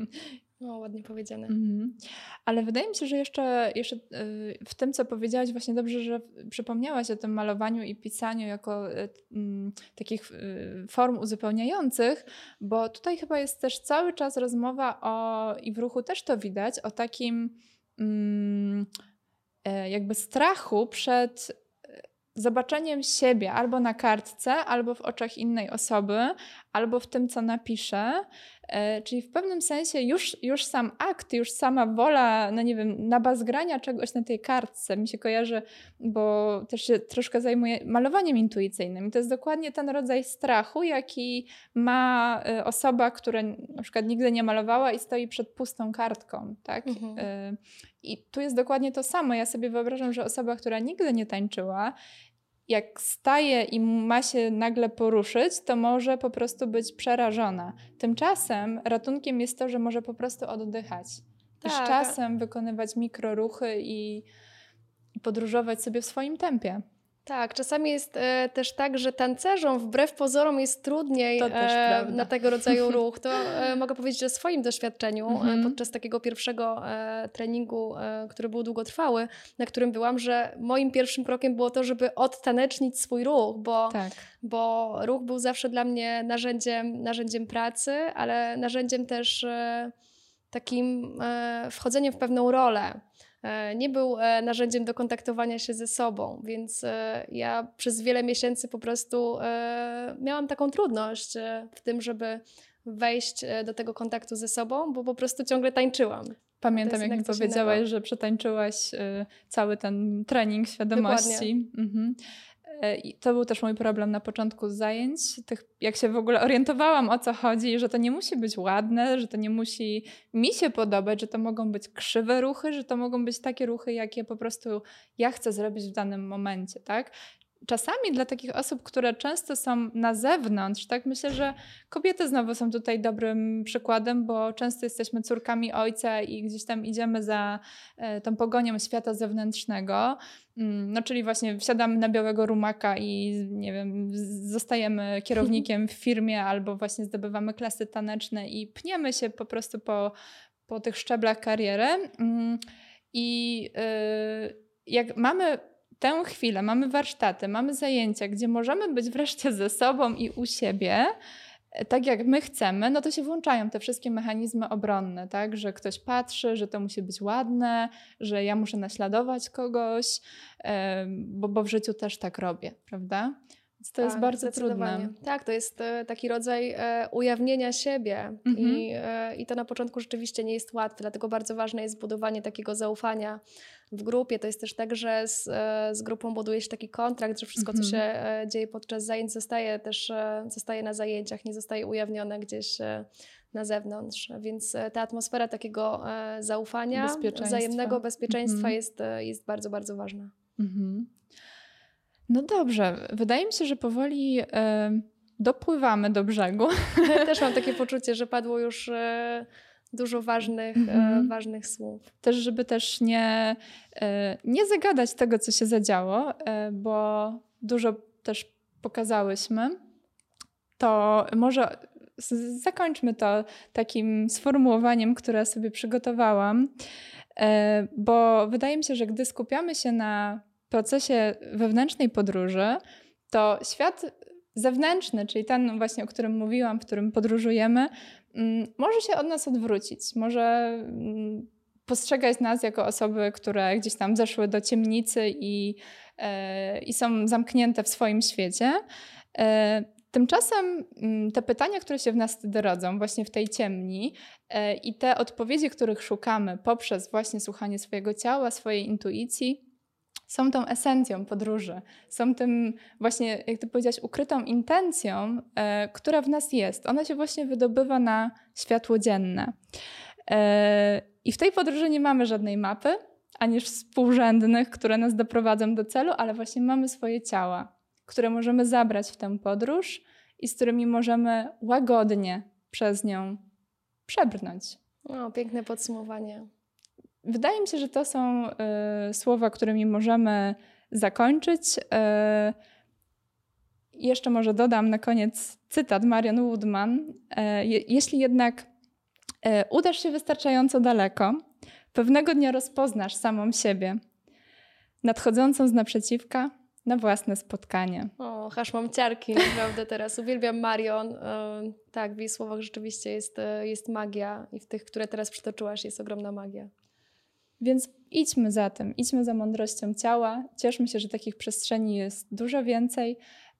No, ładnie powiedziane. Mhm. Ale wydaje mi się, że jeszcze, jeszcze y, w tym, co powiedziałaś, właśnie dobrze, że przypomniałaś o tym malowaniu i pisaniu jako y, mm, takich y, form uzupełniających, bo tutaj chyba jest też cały czas rozmowa o, i w ruchu też to widać, o takim mm, e, jakby strachu przed zobaczeniem siebie albo na kartce, albo w oczach innej osoby, albo w tym, co napiszę. E, czyli w pewnym sensie już, już sam akt, już sama wola, no nie wiem, nabazgrania czegoś na tej kartce mi się kojarzy, bo też się troszkę zajmuję malowaniem intuicyjnym. I to jest dokładnie ten rodzaj strachu, jaki ma e, osoba, która na przykład nigdy nie malowała i stoi przed pustą kartką, tak? Mhm. E, I tu jest dokładnie to samo. Ja sobie wyobrażam, że osoba, która nigdy nie tańczyła, jak staje i ma się nagle poruszyć, to może po prostu być przerażona. Tymczasem ratunkiem jest to, że może po prostu oddychać. Tak. I z czasem wykonywać mikroruchy i, i podróżować sobie w swoim tempie. Tak, czasami jest e, też tak, że tancerzom wbrew pozorom jest trudniej e, na tego rodzaju *laughs* ruch. To e, mogę powiedzieć o swoim doświadczeniu mm-hmm. podczas takiego pierwszego e, treningu, e, który był długotrwały, na którym byłam, że moim pierwszym krokiem było to, żeby odtanecznić swój ruch, bo, tak. bo ruch był zawsze dla mnie narzędziem, narzędziem pracy, ale narzędziem też takim wchodzeniem w pewną rolę. E, nie był e, narzędziem do kontaktowania się ze sobą, więc e, ja przez wiele miesięcy po prostu miałam taką trudność w tym, żeby wejść do tego kontaktu ze sobą, bo po prostu ciągle tańczyłam. Pamiętam, jak mi powiedziałaś, że przetańczyłaś cały ten trening świadomości. Mhm. E, I to był też mój problem na początku zajęć, tych, jak się w ogóle orientowałam o co chodzi, że to nie musi być ładne, że to nie musi mi się podobać, że to mogą być krzywe ruchy, że to mogą być takie ruchy, jakie po prostu ja chcę zrobić w danym momencie, tak? Czasami dla takich osób, które często są na zewnątrz, tak myślę, że kobiety znowu są tutaj dobrym przykładem, bo często jesteśmy córkami ojca i gdzieś tam idziemy za e, tą pogonią świata zewnętrznego. Mm, no, czyli właśnie wsiadamy na białego rumaka i nie wiem, zostajemy *laughs* kierownikiem w firmie albo właśnie zdobywamy klasy taneczne i pniemy się po prostu po, po tych szczeblach kariery. Mm, I y, jak mamy tę chwilę, mamy warsztaty, mamy zajęcia, gdzie możemy być wreszcie ze sobą i u siebie, e, tak jak my chcemy, no to się włączają te wszystkie mechanizmy obronne, tak? Że ktoś patrzy, że to musi być ładne, że ja muszę naśladować kogoś, bo, bo w życiu też tak robię, prawda? Więc to tak, jest bardzo trudne. Tak, to jest e, taki rodzaj e, ujawnienia siebie mhm. I, i to na początku rzeczywiście nie jest łatwe, dlatego bardzo ważne jest budowanie takiego zaufania w grupie. To jest też tak, że z, e, z grupą buduje się taki kontrakt, że wszystko, co mhm. się e, dzieje podczas zajęć, zostaje też e, zostaje na zajęciach, nie zostaje ujawnione gdzieś na zewnątrz. Więc ta atmosfera takiego zaufania, bezpieczeństwa. wzajemnego bezpieczeństwa mhm. jest, jest bardzo, bardzo ważna. Mhm. No dobrze, wydaje mi się, że powoli dopływamy do brzegu. *laughs* Też mam *laughs* takie poczucie, że padło już dużo ważnych, mm -hmm. ważnych słów. Też, żeby też nie, e, nie zagadać tego, co się zadziało, e, bo dużo też pokazałyśmy, to może zakończmy to takim sformułowaniem, które sobie przygotowałam, bo wydaje mi się, że gdy skupiamy się na procesie wewnętrznej podróży, to świat zewnętrzny, czyli ten właśnie, o którym mówiłam, w którym podróżujemy, mm, może się od nas odwrócić, może mm, postrzegać nas jako osoby, które gdzieś tam zeszły do ciemnicy i, e, i są zamknięte w swoim świecie. E, tymczasem mm, te pytania, które się w nas wtedy rodzą, właśnie w tej ciemni, e, i te odpowiedzi, których szukamy poprzez właśnie słuchanie swojego ciała, swojej intuicji, są tą esencją podróży, są tym właśnie, jak ty powiedziałaś, ukrytą intencją, e, która w nas jest. Ona się właśnie wydobywa na światło dzienne. E, I w tej podróży nie mamy żadnej mapy, ani współrzędnych, które nas doprowadzą do celu, ale właśnie mamy swoje ciała, które możemy zabrać w tę podróż i z którymi możemy łagodnie przez nią przebrnąć. O, piękne podsumowanie. Wydaje mi się, że to są y, słowa, którymi możemy zakończyć. Y, jeszcze może dodam na koniec cytat Marian Woodman. Y, jeśli jednak udasz się wystarczająco daleko, pewnego dnia rozpoznasz samą siebie, nadchodzącą z naprzeciwka na własne spotkanie. O, aż mam ciarki, naprawdę teraz. Uwielbiam Marion. Tak, w jej słowach rzeczywiście jest, jest magia i w tych, które teraz przytoczyłaś, jest ogromna magia. Więc idźmy za tym, idźmy za mądrością ciała. Cieszmy się, że takich przestrzeni jest dużo więcej.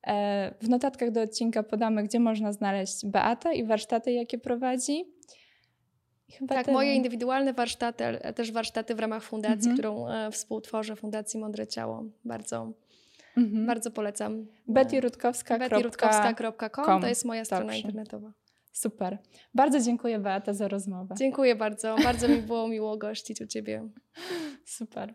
E, w notatkach do odcinka podamy, gdzie można znaleźć Beatę i warsztaty, jakie prowadzi. tak, tyle. moje indywidualne warsztaty, też warsztaty w ramach fundacji, mhm. którą e, współtworzę, Fundacji Mądre Ciało. Bardzo, mhm. bardzo polecam. bettyrutkowska.com to jest moja strona Dobrze. internetowa. Super. Bardzo dziękuję Beata za rozmowę. Dziękuję bardzo. Bardzo mi było miło gościć u Ciebie. Super.